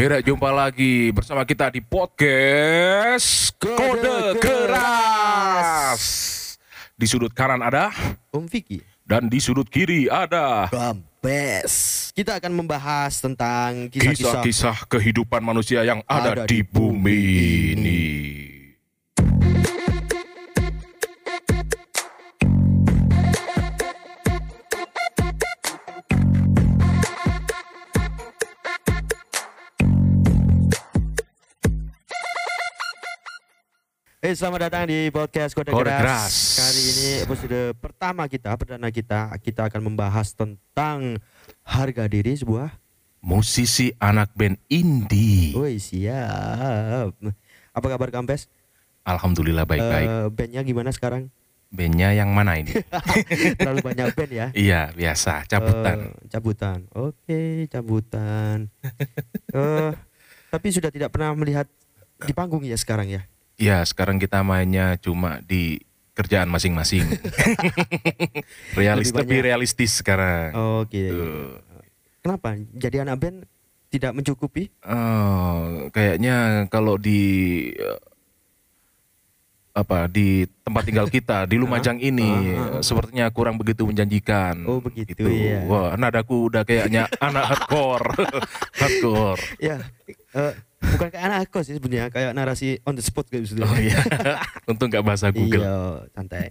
Kira jumpa lagi bersama kita di podcast Kode, Kode Keras. Di sudut kanan ada Om Vicky. dan di sudut kiri ada Gambes. Kita akan membahas tentang kisah-kisah kehidupan manusia yang ada, Ada di di bumi bumi ini. Eh selamat datang di podcast Kode, Keras. Keras. Kali ini episode pertama kita, perdana kita, kita akan membahas tentang harga diri sebuah. Musisi anak band indie. Woi siap. Apa kabar Gambes? Alhamdulillah baik-baik. Eh, bandnya gimana sekarang? Bandnya yang mana ini? Terlalu banyak band ya? iya biasa cabutan. Eh, cabutan. Oke, cabutan. Eh, tapi sudah tidak pernah melihat di panggung ya sekarang ya? Ya sekarang kita mainnya cuma di kerjaan masing-masing. Realis Lebih lebih banyak. realistis sekarang. Oke. Tuh. Kenapa? Jadi anak band tidak mencukupi? Oh, kayaknya kalau di eh, apa di tempat tinggal kita di Lumajang ini Ah, ah, ah. sepertinya kurang begitu menjanjikan. Oh, begitu, Gitu. iya. Wah, nadaku udah kayaknya anak hardcore. hardcore. Ya, eh, bukan kayak anak kos sih sebenarnya, kayak narasi on the spot kayak gitu. Oh iya. Untung nggak bahasa Google. Iya, santai.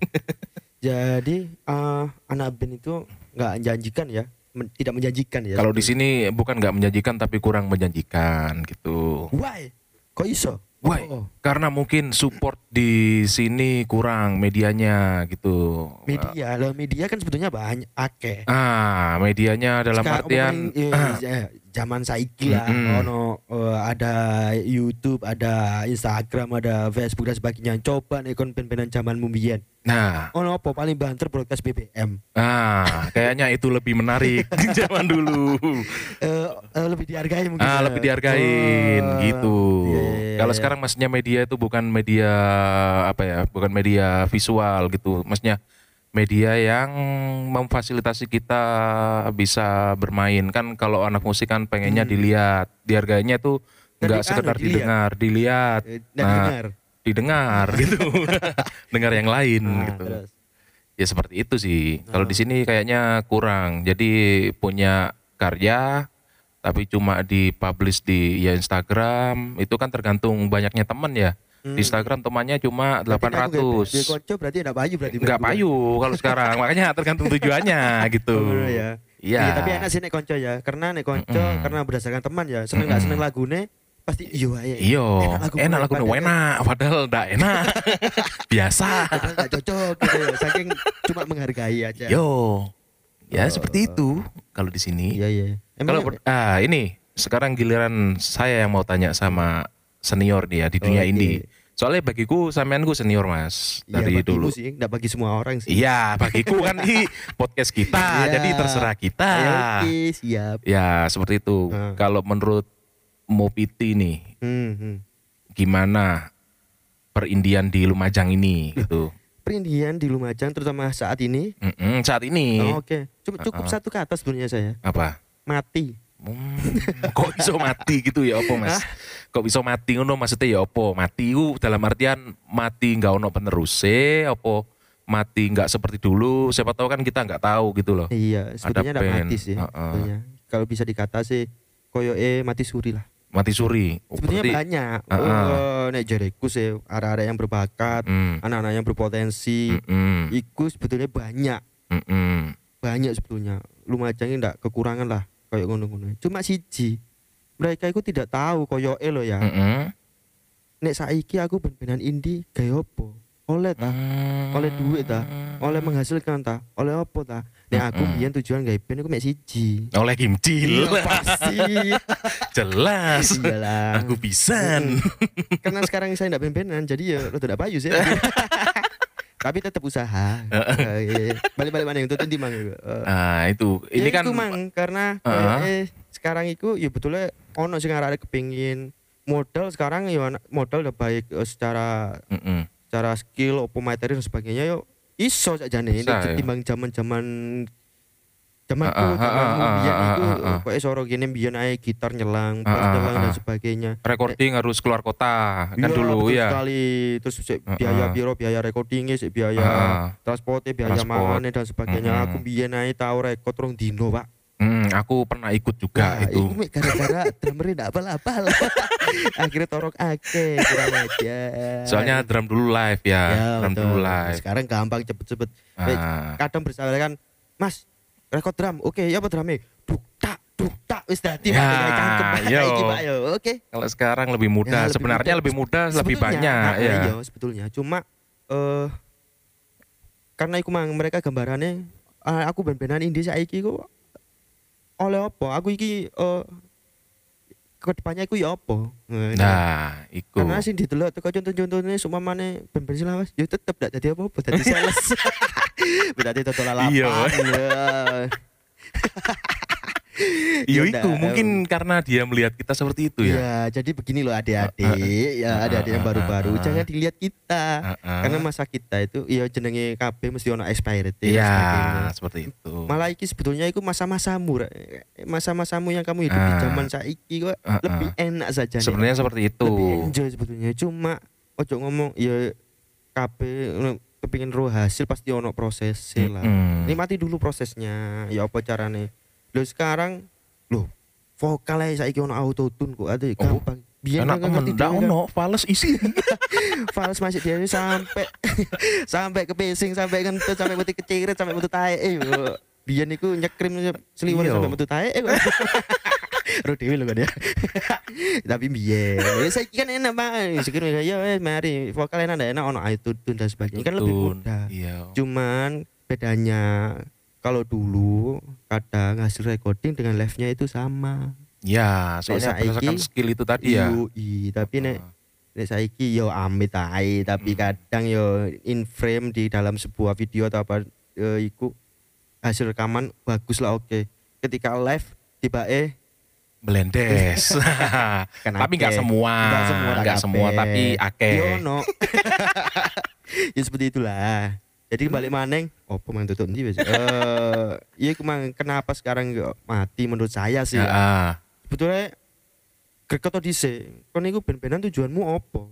Jadi eh, anak band itu nggak menjanjikan ya, Men- tidak menjanjikan ya. Kalau di sini bukan nggak menjanjikan tapi kurang menjanjikan gitu. Why? Kok iso? Why? Oh, Karena mungkin support di sini kurang medianya gitu. media, lah media kan sebetulnya banyak akeh. Ah, medianya dalam Sekarang artian eh, ah, eh, zaman saiki lah Mm-mm. ono eh, ada YouTube, ada Instagram, ada Facebook dan sebagainya. Coba nih kon pen-penan zaman mumbian. nah, Ono apa paling banter broadcast BBM. ah, kayaknya itu lebih menarik zaman dulu. Eh, eh, lebih dihargai mungkin. Ah, ya. lebih dihargain Oh, gitu. iya, iya, Kalau iya. sekarang maksudnya media itu bukan media apa ya, bukan media visual gitu. Maksudnya media yang memfasilitasi kita bisa bermain kan kalau anak musik kan pengennya Hmm. dilihat dihargainya tuh nggak sekedar anu, dilihat. didengar dilihat Eh, dan Nah, dengar. didengar gitu dengar yang lain Nah, gitu terus. ya seperti itu sih kalau Oh. di sini kayaknya kurang jadi punya karya tapi cuma dipublish di ya Instagram itu kan tergantung banyaknya temen ya Hmm. di Instagram temannya cuma Berarti aku kayak- Dia 800 konco berarti enggak payu berarti. nggak payu kalau sekarang makanya tergantung tujuannya gitu Oh, ya. iya Iya, tapi enak sih nek konco ya. Karena nek konco Mm-mm. karena berdasarkan teman ya. Seneng nggak Mm-mm. seneng lagune pasti iya aja. iyo enak lagu padahal- enak padahal nggak enak biasa padahal nggak cocok gitu ya. Saking cuma menghargai aja. yo ya Oh. seperti itu kalau di sini Iya iya. Kalau ah ini sekarang giliran saya yang mau tanya sama senior ya di dunia Oke. indie. Soalnya bagiku samianku senior mas Iya, dari dulu. sih, enggak bagi semua orang sih. Iya bagiku kan di podcast kita, Iya. jadi terserah kita. Ya, oke, siap. Ya seperti itu. Ah. Kalau menurut Mopiti nih, Hmm, hmm. gimana perindian di Lumajang ini gitu? Perindian di Lumajang terutama saat ini. Mm-mm, saat ini Oh, Oke, cuma cukup Ah. satu kata sebenarnya saya. apa? Mati. Hmm, kok bisa mati gitu ya opo mas? Kok bisa mati ngono maksudnya ya opo? Mati itu dalam artian mati nggak ono peneruse, opo mati nggak seperti dulu? Siapa tahu kan kita nggak tahu gitu loh. Iya, sebetulnya enggak band. mati sih. Heeh. sebetulnya. Kalau bisa dikata sih koyo eh mati suri lah. Mati suri. Oh, Sebetulnya berarti- banyak. Heeh. Oh, nek jareku sih arah-arah yang berbakat, Mm, anak-anak yang berpotensi. mm, Iku sebetulnya banyak, mm, mm. banyak sebetulnya. Lumajang ini ndak kekurangan lah kayak ngono-ngono. Cuma siji. Mereka itu tidak tahu koyo eh lo ya. Mm, mm. Nek saiki aku ben-benan indie gaya opo? Oleh ta? Mm. Oleh duit ta? Oleh menghasilkan ta? Oleh opo ta? Nek aku biyen tujuan gawe band iku mek siji. Oleh kimcil. Iya, pasti. Jelas. Iyalah. Aku pisan. Karena sekarang saya enggak ben-benan jadi ya lo tidak payu sih. Tapi tetap usaha. Eh, Balik-balik mana yang tuh di mang. Ah itu. Ini ya kan iku, mang karena Heeh. eh, eh, sekarang itu ya betulnya ono sing arek kepengin modal sekarang ya modal udah baik eh, secara Mm, mm. secara skill opo materi dan sebagainya yo iso saja nih Bisa, ya. timbang zaman-zaman Zamanku, Ah, ah, ah, ah, biyen ah, ah, ah. kok soro gini biyen ae gitar nyelang, bass nyelang dan sebagainya. recording harus keluar kota kan Iya, dulu ya. sekali. Terus biaya biro, biaya recordingnya, biaya transportnya, biaya mangane dan sebagainya. Aku biyen ae tau rekod rong dino, Pak. Aku pernah ikut juga Nah, itu. iku gara-gara drummernya ndak apal-apal. Akhirnya torok ake kurang aja. Soalnya drum dulu live ya, ya, drum betul. dulu live. Sekarang gampang cepet-cepet. Ah, Kadang bersalah kan, Mas, rekod drum. Oke, ya apa drumnya? Duk tak duk tak wis dadi Ya, Pak kayak cangkem Pak. yo. Iki, Pak, yo. Oke. kalau sekarang lebih mudah, Ya, lebih sebenarnya mudah. lebih mudah, lebih Sebetulnya, banyak nah, ya. Iya, sebetulnya. Cuma eh karena iku mang mereka gambarannya ah, aku ben-benan indie saiki ku oleh apa? Aku iki eh ke depannya iku ya apa? Ngono. Nah, iku. Karena sing didelok teko contoh-contohnya semua mana ben-ben sih lawas, ya tetep gak dadi apa-apa, dadi sales. Berarti total lalapan. Iya. ya. Iya Ya itu mungkin karena dia melihat kita seperti itu ya. Ya, jadi begini loh adik-adik, ya adik-adik yang Ah, ah, baru-baru, ah, jangan dilihat kita. Ah, ah. Karena masa kita itu ya jenenge KB mesti ono expired Iya, seperti itu. Malah iki sebetulnya itu masa-masamu, Ra. masa-masamu yang kamu hidup di Ah. zaman saiki kok Ah, ah. lebih enak saja. Sebenarnya seperti itu. lebih enjoy sebetulnya. Cuma ojo ngomong ya KB kepingin roh hasil pasti ono proses lah. Nikmati dulu prosesnya, ya apa carane. Lo sekarang lo vokal aja saiki ono auto tune kok ada Oh, gampang. Biar Enak temen, ndak ono fales isi. Fals masih dia sampai sampai ke pacing sampai kentut sampai metu kecirit sampai metu tae eh. Biyen niku nyekrim seliwer Iya. sampai metu tae eh. Ro dhewe lho kan ya. Tapi biyen, ya saiki kan enak Pak. Sikir ya wes mari vokal enak enak ono auto tune dan sebagainya kan lebih mudah. Iya. Cuman bedanya kalau dulu kadang hasil recording dengan live-nya itu sama. Ya, soalnya saiki- berdasarkan skill itu tadi ya. Yoi, tapi nek Ah. Nek saiki yo amit ae tapi Hmm. kadang yo in frame di dalam sebuah video atau apa eh, iku hasil rekaman bagus lah oke. Ketika live tiba eh Belendes. kan tapi nggak semua, Nggak semua, kabeh. semua, tapi akeh. Yo no. ya seperti itulah. Jadi balik maneng, opo mang tutup wis. Eh, iya iku mang kenapa sekarang mati menurut saya sih. Ya. Sebetulnya greget to dhisik. Kon iku ben-benan tujuanmu opo?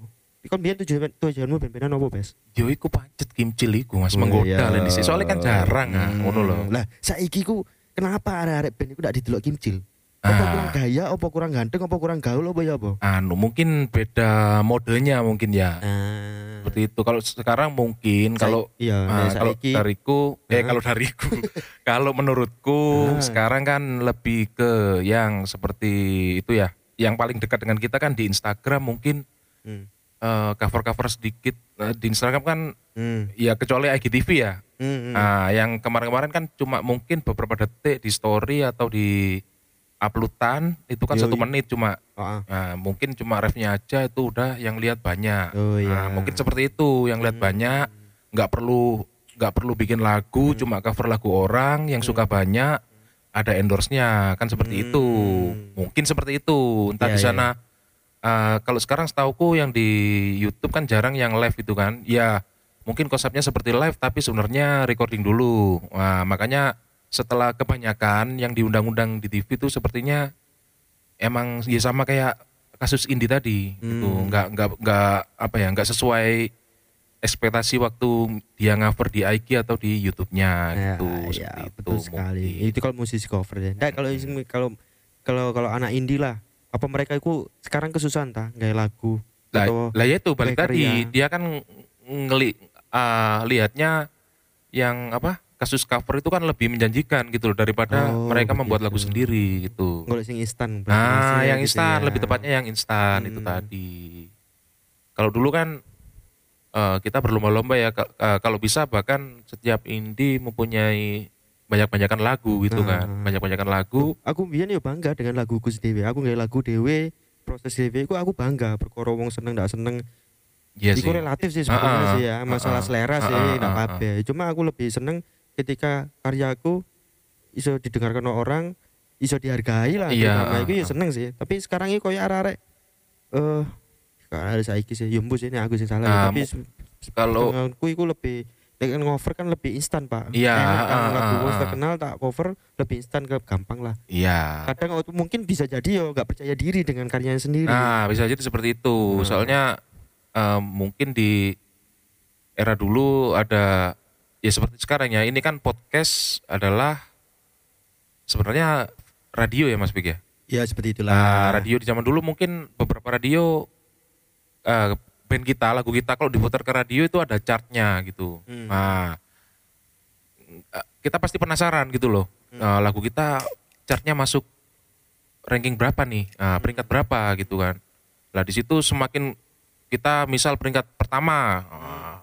Kon biyen tujuan tujuanmu ben-benan opo, Bes? Yo iku pancet kimcil iku Mas Oh, menggoda iya. lah di sini. Soalnya kan jarang Hmm. ngono loh. Lah, saiki ku kenapa arek-arek band iku ndak didelok kimcil? Apa Ah. kurang gaya, apa kurang ganteng, apa kurang gaul, apa ya apa? Anu mungkin beda modelnya mungkin ya. Ah. Seperti itu. Kalau sekarang mungkin Sa- kalau iya, ah, kalau saiki dariku eh kalau dariku kalau menurutku sekarang kan lebih ke yang seperti itu ya. Yang paling dekat dengan kita kan di Instagram mungkin Hmm. eh, cover-cover sedikit Eh, di Instagram kan Hmm. ya kecuali IGTV ya. Hmm. hmm. Nah, yang kemarin-kemarin kan cuma mungkin beberapa detik di story atau di uploadan itu kan Yoi. satu menit cuma. Ah. Nah, mungkin cuma refnya aja itu udah yang lihat banyak. Oh, iya. Nah, mungkin seperti itu yang lihat Hmm. banyak, nggak perlu nggak perlu bikin lagu, cuma cover lagu orang yang suka banyak, ada endorse-nya kan seperti itu. Hmm. Mungkin seperti itu. Entah Iya, di iya, sana eh, kalau sekarang setauku yang di YouTube kan jarang yang live itu kan. Ya, mungkin konsepnya seperti live tapi sebenarnya recording dulu. Wah, makanya setelah kebanyakan yang diundang-undang di TV itu sepertinya emang ya sama kayak kasus Indi tadi gitu. Hmm. Nggak nggak nggak apa ya, nggak sesuai ekspektasi waktu dia cover di IG atau di YouTube-nya gitu. ya, seperti itu betul sekali. mungkin. Itu kalau musisi cover ya. Nah, kalau isi- kalau kalau kalau anak indie lah, apa mereka itu sekarang kesusahan ta gaya lagu Lah, atau lah ya itu balik tadi dia kan ngeli ah, lihatnya yang apa kasus cover itu kan lebih menjanjikan gitu loh daripada Oh, mereka membuat lagu begitu. sendiri gitu. golek sing instan Nah, maksudnya yang gitu instan ya. lebih tepatnya yang instan itu Hmm. tadi. Kalau dulu kan eh, kita berlomba-lomba ya eh, kalau bisa bahkan setiap indie mempunyai banyak-banyakan lagu gitu Nah. kan. Banyak-banyakan lagu. aku biyen yo bangga dengan laguku sendiri. Aku nggak lagu dewe, proses dewe aku aku bangga perkara wong seneng ndak seneng. Iya sih. relatif sih sebetulnya Ah, ah, sih ya, masalah ah, ah. selera sih Ah, ah, ndak ah, ah. apa Cuma aku lebih seneng ketika karyaku iso didengarkan orang, iso dihargai lah. Iya, terutama. Iku ya seneng sih. Tapi sekarang ini koyo arek-arek eh karena ada saiki sih, yo mbus ini aku sih salah ya. Ah, tapi kalau aku iku lebih Nek kan cover kan lebih instan pak Iya, Enak kan lagu wis ah. terkenal tak cover lebih instan ke gampang lah Iya. kadang waktu mungkin bisa jadi yo nggak percaya diri dengan karyanya sendiri Nah, bisa jadi seperti itu. Hmm. Soalnya eh, mungkin di era dulu ada ya seperti sekarang ya. Ini kan podcast adalah sebenarnya radio ya Mas Big ya. ya seperti Nah, itulah radio di zaman dulu mungkin beberapa radio eh, band kita, lagu kita kalau diputar ke radio itu ada chartnya gitu. Hmm. Nah, eh, kita pasti penasaran gitu loh. Hmm. Eh, lagu kita chartnya masuk ranking berapa nih? Hmm. Nah, peringkat berapa gitu kan? Lah di situ semakin kita misal peringkat pertama ah,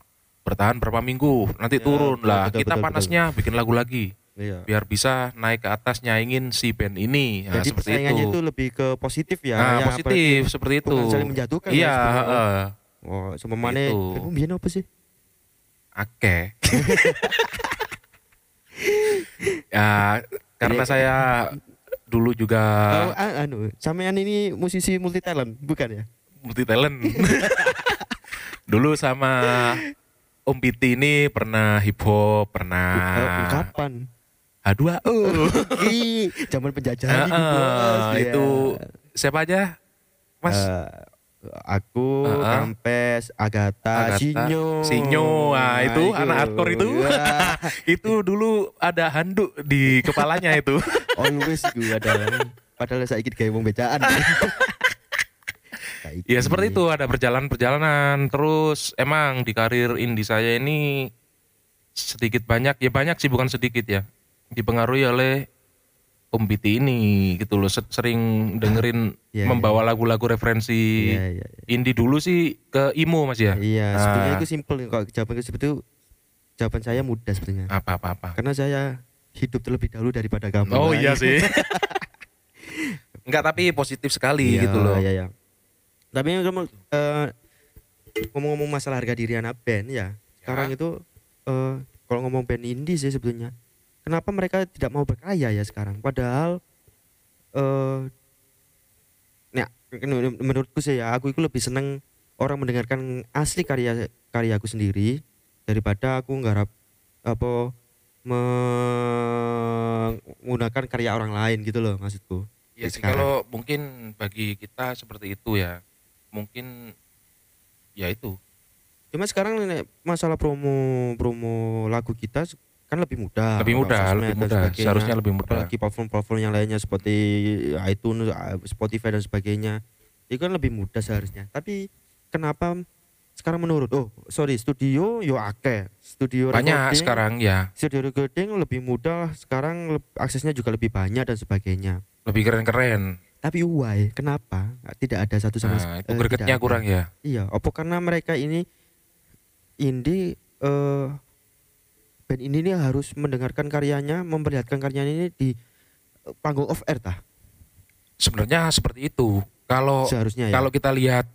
bertahan berapa minggu, nanti Ya, turun betul, lah. betul, kita betul, panasnya bikin lagu lagi Iya. biar bisa naik ke atas nyaingin si band ini. Nah, jadi seperti itu. itu lebih ke positif ya Nah, ya, positif seperti itu. saling menjatuhkan ya Iya, sebenarnya. heeh. oh sememane Gitu. kamu biyen apa sih Ake. ya, karena saya dulu juga oh, ah, anu sampean ini musisi multi talent bukan ya multi talent. dulu sama Om Piti ini pernah hip hop, pernah kapan H2O. Ih, zaman penjajahan itu, Heeh, bos. Ya. itu siapa aja? Mas Eh, aku, Heeh. Kampes, Agatha, Agatha, Sinyo. Sinyo. Nah, itu anak hardcore itu. Wah, itu dulu ada handuk di kepalanya itu. Always gue ada. Padahal saya ikut kayak wong becaan. Saiki. Ya seperti itu ada perjalanan-perjalanan terus emang di karir indie saya ini sedikit banyak ya banyak sih bukan sedikit ya dipengaruhi oleh Om Biti ini gitu loh Se- sering dengerin Iya, membawa lagu-lagu referensi Iya, iya, iya. indie dulu sih ke imo mas ya Iya, Nah. sebenarnya itu simpel kalau jawaban itu itu jawaban saya mudah sebenarnya. apa apa apa Karena saya hidup terlebih dahulu daripada kamu. oh iya sih Enggak tapi positif sekali Iya, gitu loh Iya, iya. Tapi kamu eh, ngomong-ngomong masalah harga diri anak band ya, sekarang itu eh, kalau ngomong band indie sih sebetulnya, kenapa mereka tidak mau berkarya ya sekarang? Padahal eh nah, menurutku sih ya, aku itu lebih seneng orang mendengarkan asli karya karyaku sendiri daripada aku nggarap apa menggunakan karya orang lain gitu loh maksudku. Ya sih kalau mungkin bagi kita seperti itu ya, mungkin ya itu. Cuma sekarang masalah promo promo lagu kita kan lebih mudah. lebih mudah, lebih mudah. Seharusnya lebih mudah. Apalagi platform-platform yang lainnya seperti iTunes, Spotify dan sebagainya. Itu kan lebih mudah seharusnya. Tapi kenapa sekarang menurut? Oh, sorry, studio yo akeh. Studio Banyak recording- sekarang ya, Studio recording lebih mudah sekarang aksesnya juga lebih banyak dan sebagainya. lebih keren-keren. Tapi why? Kenapa? Tidak ada satu sama Nah, itu eh, gregetnya ada. kurang ya. Iya, apa karena mereka ini indie eh band ini nih harus mendengarkan karyanya, memperlihatkan karyanya ini di eh, panggung off air tah Sebenarnya seperti itu. Kalau seharusnya ya. kalau kita lihat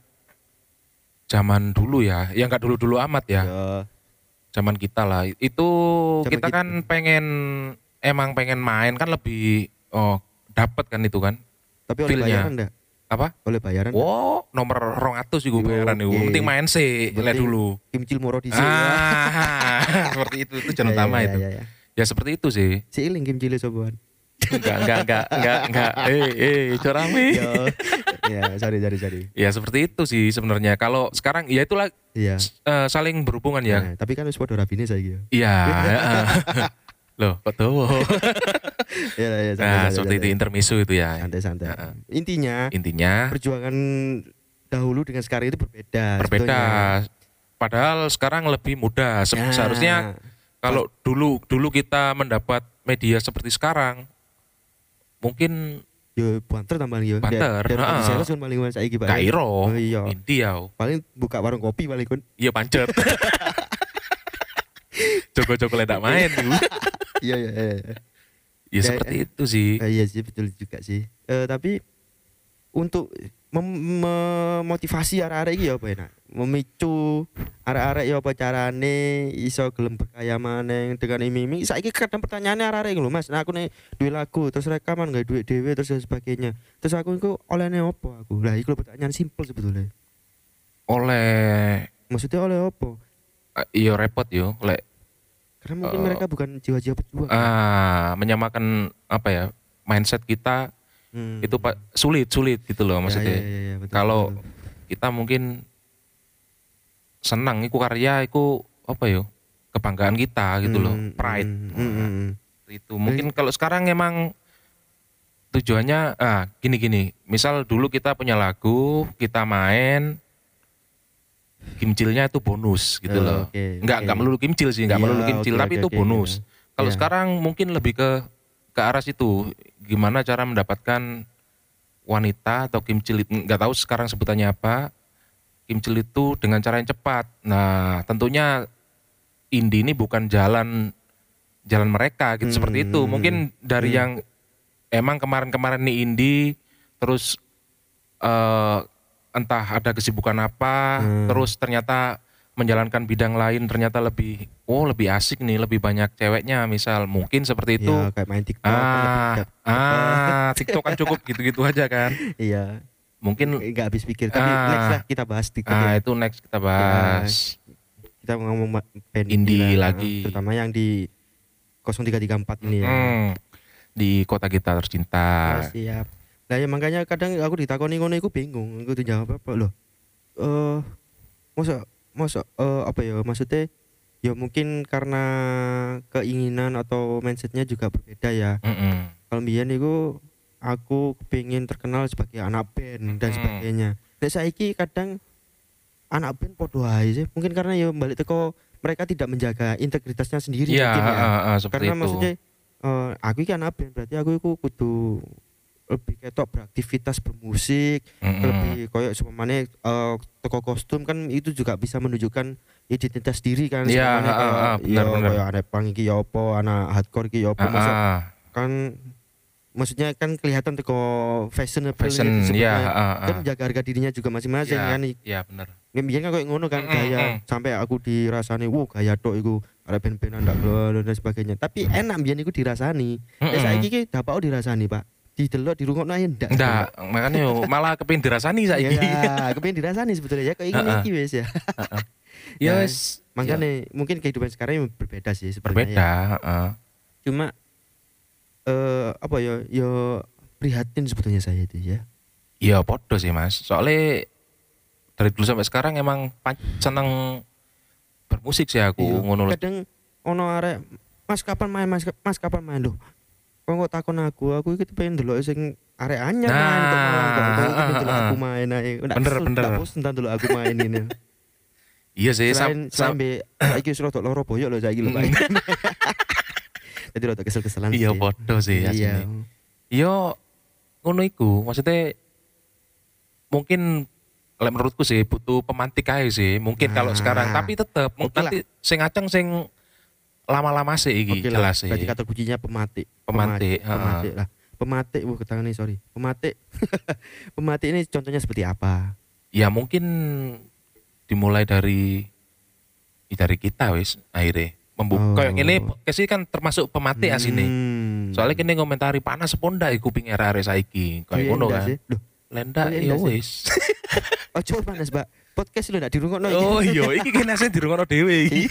zaman dulu ya, yang nggak dulu-dulu amat ya, Ya, zaman kita lah. Itu Zaman kita kita. kan pengen emang pengen main kan lebih oh dapat kan itu kan. Tapi oleh bayaran enggak? Apa? Oleh bayaran. Wow, nomor rong atus juga bayaran itu. Penting main sih, lihat dulu. Kim Cil Moro di sini. Ah, seperti itu itu jalan utama itu. Ya, ya. Ya seperti itu sih. Si Iling Kim Cil soboan. Enggak, enggak, enggak, enggak, enggak. Eh, eh, corame. Yo. ya, sorry, sorry, sorry. Ya seperti itu sih sebenarnya. Kalau sekarang ya itulah Iya. eh, saling berhubungan ya. Nah, tapi kan wis padha rapine saiki ya. Iya. Loh, kok tahu? Ya, ya, santai, Nah, santai, seperti itu santai. intermisu itu ya. Santai, santai. Heeh. Intinya Intinya perjuangan dahulu dengan sekarang itu berbeda. berbeda. sebetulnya. Padahal sekarang lebih mudah. Se- Nah, Seharusnya kalau dulu dulu kita mendapat media seperti sekarang, mungkin yo banter tambah yo. Banter, heeh. saya kan paling saiki, Pak. Kairo, Oh, iya. India, Paling buka warung kopi paling kun. iya pancet. Joko-joko ledak main gitu. Iya, iya, iya. iya. Ya seperti itu sih. Eh, iya sih betul juga sih. Eh tapi untuk mem- memotivasi arek-arek iki ya apa enak? Memicu arek-arek ya apa carane iso gelem berkaya maneng dengan iming-iming. Saiki kadang pertanyaannya arek-arek iki lho Mas. Nah aku nih duwe lagu terus rekaman gak duit dhewe terus dan sebagainya. Terus aku iku olehne apa aku? Lah iku pertanyaan simpel sebetulnya. Oleh Maksudnya oleh apa? eh, iya repot yo, lek Karena mungkin Eh, mereka bukan jiwa-jiwa pejuang. ah menyamakan apa ya mindset kita Hmm. itu pak sulit sulit gitu loh Ya, maksudnya. ya, ya, ya, betul, Kalau betul. kita mungkin senang iku karya iku apa yo kebanggaan kita gitu loh Hmm, pride hmm, hmm, hmm, hmm. itu mungkin kalau sekarang emang tujuannya ah gini gini misal dulu kita punya lagu kita main kimcilnya itu bonus gitu Oh, loh oke, nggak oke. nggak melulu kimcil sih nggak Iya, melulu kimcil oke, tapi oke, itu oke, bonus iya. kalau Iya. sekarang mungkin lebih ke ke arah situ gimana cara mendapatkan wanita atau kimcil itu nggak tahu sekarang sebutannya apa kimcil itu dengan cara yang cepat nah tentunya indie ini bukan jalan jalan mereka gitu Hmm, seperti itu hmm, mungkin dari hmm. yang emang kemarin-kemarin nih indie terus eh entah ada kesibukan apa Hmm. terus ternyata menjalankan bidang lain ternyata lebih oh lebih asik nih lebih banyak ceweknya misal mungkin seperti itu Ya, kayak main TikTok. ah lebih- ah TikTok kan cukup gitu-gitu aja kan Iya. mungkin Nggak habis pikir. Tapi Ah. next lah kita bahas TikTok. ah ya. itu next kita bahas Kita ngomong band Indie lah, lagi. Terutama yang di 0334 ini ya. Hmm, di kota kita tercinta Oh, siap. Nah ya makanya kadang aku ditakoni ngono iku bingung, aku tuh jawab apa loh. Eh masa masa eh, apa ya maksudnya ya mungkin karena keinginan atau mindsetnya juga berbeda ya. Mm-mm. Kalau mbiyen iku aku pengen terkenal sebagai anak band dan Mm. sebagainya. Nek saiki kadang anak band podo ae sih. Mungkin karena ya balik teko mereka tidak menjaga integritasnya sendiri Iya, mungkin ya. ah, seperti karena itu. maksudnya eh, aku iki anak band berarti aku iku kudu lebih ketok beraktivitas bermusik Mm-mm. lebih koyo seumpamane eh toko kostum kan itu juga bisa menunjukkan identitas diri kan Iya, seumpamane ah, kayak, benar, ya, benar. koyo anak iki ya hardcore iki ya apa Ah, Masa ah, kan maksudnya kan kelihatan teko fashionable fashion gitu ya ah. kan jaga harga dirinya juga masing-masing ya, kan ya benar Biyen kan koyo ngono kan Mm, gaya mm. sampai aku dirasani wow gaya tok iku ada ndak glol dan sebagainya tapi enak biyen iku dirasani Nek Mm-mm. saiki ki dapat dirasani Pak didelok dirungokno ae ndak Enggak, makanya yo, malah kepengin dirasani saiki. ya kepengin dirasani sebetulnya ya kok Heeh. iki wis ya Ya wis, makanya mungkin kehidupan sekarang yang berbeda sih ya, sebenarnya berbeda, heeh. cuma eh apa ya ya prihatin sebetulnya saya itu ya Iya podo sih mas. Soalnya dari dulu sampai sekarang emang seneng bermusik sih aku Iya. ngono kadang ono arek mas kapan main mas, mas kapan main loh kok kok takon aku aku iki pengen delok sing arek anyar Nah, main kok malah kok kok pengen delok ah, aku ah. main ae Bener, kesel, bener. ndak bosen tak delok aku main ini Iya sih, sam, selain sam- be saiki wis rada loro boyok lho saiki lho Pak jadi rada kesel-keselan iya podo sih iya. Yo ngono iku, maksudnya mungkin menurutku sih butuh pemantik aja sih. Mungkin kalau Nah. sekarang tapi tetep lah. nanti sing aceng sing lama-lama sih iki Oke lah, jelas sih. berarti kata kuncinya pematik. Pematik, Pematik, pematik lah. Pematik, wah ketangan nih sorry. Pematik, pematik ini contohnya seperti apa? Ya mungkin dimulai dari dari kita wis akhirnya membuka Oh. ini kan termasuk pematik asine. Hmm. Soalnya kini komentari panas ponda iku ping arek saiki. Kayak Iya, ngono kan. Lenda ya wis. oh coba panas, Mbak. Podcast lu ndak dirungokno iki. Oh iya, iki kene sing dirungokno dhewe iki.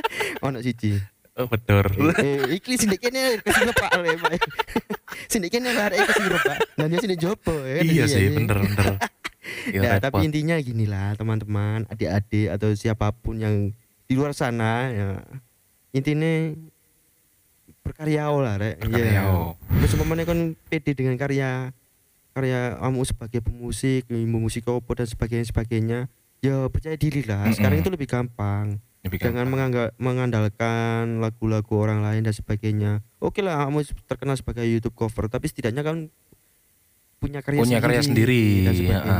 Ono siji. Oh betul. Eh, iki sing kene ke sini Pak oleh Pak. Sing kene arek ke sini Pak. Lah dia sini jopo ya. kan? Iya sih, bener bener. Ya, Nah, repot. tapi intinya gini lah teman-teman, adik-adik atau siapa pun yang di luar sana ya intinya berkarya lah rek. Iya. oh. Terus umpamanya kan pede dengan karya karya kamu sebagai pemusik, ilmu musik apa dan sebagainya sebagainya. Ya percaya diri lah. Sekarang Mm-mm. itu lebih gampang. Lebih Jangan mengandalkan lagu-lagu orang lain dan sebagainya. Oke lah kamu terkenal sebagai YouTube cover, tapi setidaknya kan punya karya punya karya sendiri. dan Ya, sebagainya.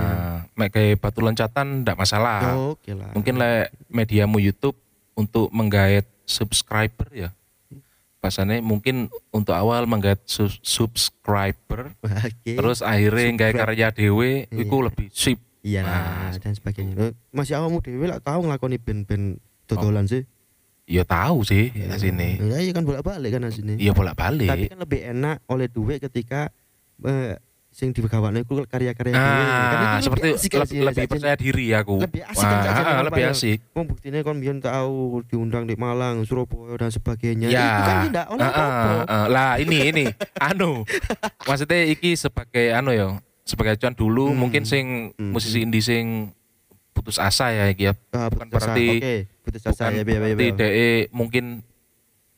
Mek kayak batu loncatan ndak masalah. Ya, Oke lah. Mungkin le mediamu YouTube untuk menggait subscriber ya. Pasannya mungkin untuk awal menggait su- subscriber, Oke. terus akhirnya nggak karya dewe, Iya. itu lebih sip. iya Nah. lah dan sebagainya. Masih awakmu dhewe lah tahu nglakoni band-band dodolan sih. Ya tahu sih ya sini. Ya iya kan bolak-balik kan asine. Iya bolak balik. Tapi kan lebih enak oleh duit ketika eh, sing digawakne iku karya-karya Nah. Kan itu seperti lebih asik kan lebih, sih, lebih Sajen. percaya diri aku. Lebih asik kan Wah, kan, lebih Pak, ya? asik. Wong buktine kon biyen tahu diundang di Malang, Surabaya dan sebagainya. Ya. Itu kan tidak oleh Ah, ah, ah. Lah ini ini anu. Maksudnya iki sebagai anu ya, sebagai cuan dulu Hmm. mungkin sing Hmm. musisi indie sing putus asa ya iki ya. Ah, bukan putus asa. berarti- Oke, putus asa Bukan ya biar biar. berarti DE mungkin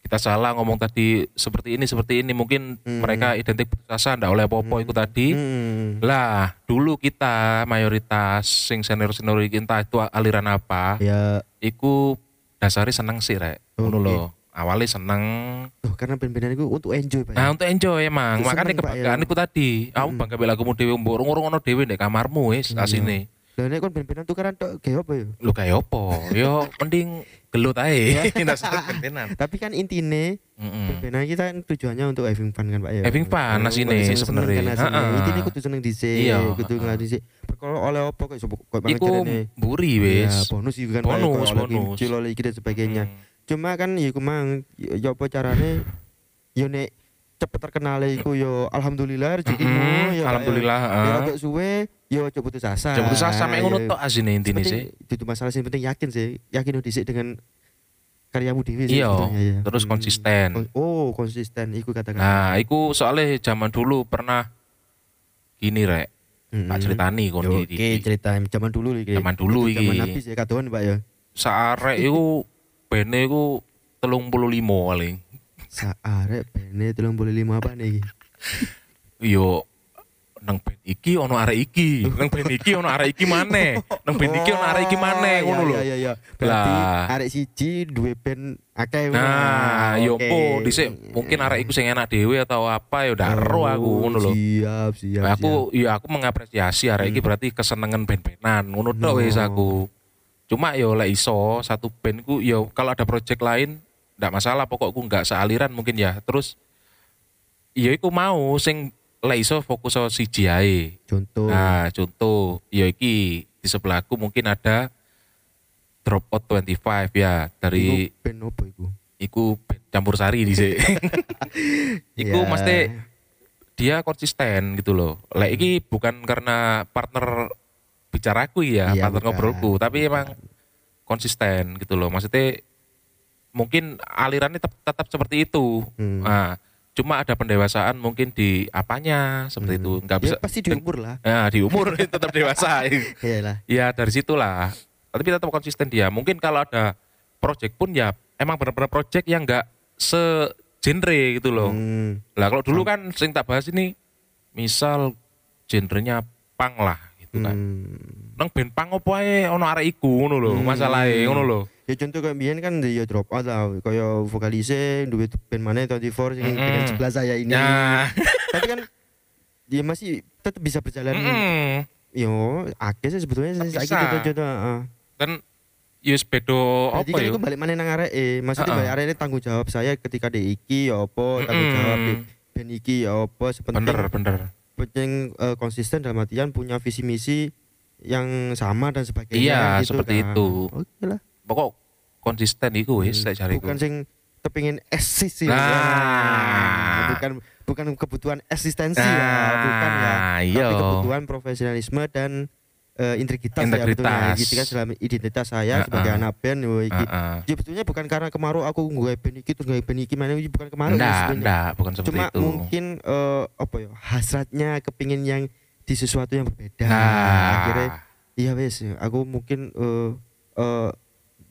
kita salah ngomong tadi seperti ini seperti ini mungkin Hmm. mereka identik putus asa ndak oleh apa-apa itu tadi. Hmm. Lah, dulu kita mayoritas sing senior-senior iki entah itu aliran apa, Ya, iku dasari seneng sih rek. Oke. lho. Awalnya seneng, tuh karena band-bandan itu untuk enjoy, Pak. ya. Nah untuk enjoy emang, makanya kebanggaan ya. tadi. Aku Mm. bangga mbek lagumu dhewe mbok ngono dhewe ndek kamarmu wis Iya. asine. Lah nek kon band-bandan tukaran tok ge apa ya? Lu kayak opo? Yo mending gelut ae. Dasar bentenan. Tapi kan intine Heeh. band-bandan kita kan tujuannya untuk having fun kan, Pak ya. Having fun, Nah, asine sebenarnya. kan. Heeh. Intine kudu seneng dhisik, Iya, kudu ngelatih dhisik. Perkara oleh apa kok iso kok Iku jarene. mburi Ya, wis. bonus juga kan ya, Bonus, kalau oleh bonus. kincil, oleh iki dan sebagainya. Hmm. Cuma kan ya iku mang ya ya apa carane yo nek cepet terkenal iku yo alhamdulillah rezekimu ya Pak, ya. Alhamdulillah. Ya rada suwe yo aja putus asa. Coba putus asa mek ngono Ya, tok asine intine sih. Itu masalah sih penting yakin sih, yakin dhisik dengan karyamu dhewe sih Iya, ya. terus Hmm. konsisten. Kon- Oh, konsisten iku katakan. Nah, iku soalnya zaman dulu pernah gini rek, Mm-mm. tak ceritani kon iki. Oke, cerita zaman dulu iki. Zaman dulu Itu Zaman iki. Nabi sih kadoan, Pak ya. Saarek iku bene iku 35 paling. Saarek bene 35 apa nih? Yo nang band iki ono arek iki, nang band iki ono arek iki maneh, nang band iki ono arek iki maneh ngono lho. Iya iya iya. Berarti arek siji duwe band akeh. Nah, yo oke. po dhisik mungkin arek iku sing enak dhewe atau apa ya udah ero aku Oh, ngono lho. Siap, siap. Nah, aku ya aku mengapresiasi arek iki berarti kesenengan band-bandan ngono tok wis Hmm. Aku. Cuma yo lek iso satu band ku yo kalau ada project lain ndak masalah pokokku nggak sealiran mungkin ya. Terus yo iku mau sing lek iso fokus so siji ae. Contoh. Nah, contoh yo iki di sebelahku mungkin ada Dropout 25 ya dari Iku apa iku? iku campur sari di iku Ya. mesti dia konsisten gitu loh. Lek iki bukan karena partner bicaraku ya, Iya, partner bukan. ngobrolku, tapi emang konsisten gitu loh. Maksudnya mungkin alirannya tetap, tetap seperti itu. Hmm. Nah, cuma ada pendewasaan mungkin di apanya seperti Hmm. itu. Nggak bisa Ya, pasti di umur lah. Ya, di umur tetap dewasa. Iya lah. ya dari situlah. Tapi tetap konsisten dia. Mungkin kalau ada project pun ya emang benar-benar project yang nggak se genre gitu loh. Hmm. Lah kalau dulu kan sering tak bahas ini misal genrenya pang lah gitu kan. Hmm. Nang band pang opo ae ono arek iku ngono lho, Hmm. masalahe ngono lho. Ya contoh kayak biyen kan ya drop out lah kaya vokalise duwe band mana 24 sing Mm-mm. dengan sebelah saya ini. Ya. Tapi kan dia masih tetap bisa berjalan. Mm-mm. Yo, akeh sih sebetulnya Bisa. saiki contoh-contoh heeh. Kan yus bedo apa kan ya? iku balik mana nang areke. Maksudnya Heeh. balik areke tanggung jawab saya ketika di iki ya apa, tanggung jawab di band iki ya apa, sepenting Bener, bener. penting eh, konsisten dalam artian punya visi misi yang sama dan sebagainya Iya, gitu seperti kan. itu. Oke lah. Pokok konsisten iku wis Hmm, saya cari bukan sing kepingin eksis ya. Nah. bukan bukan kebutuhan eksistensi ya, bukan ya. iya. Tapi kebutuhan profesionalisme dan eh, integritas, ya Integritas. betulnya. Gitu kan dalam identitas saya Heeh. sebagai anak band yo iki. Heeh. Ya betulnya bukan karena kemaru aku gue band iki terus gue band iki mana iki bukan kemaru ya Enggak, sebenarnya. enggak, bukan seperti Cuma itu. mungkin eh, apa ya hasratnya kepingin yang di sesuatu yang berbeda. Nah, Akhirnya iya wes aku mungkin eh eh,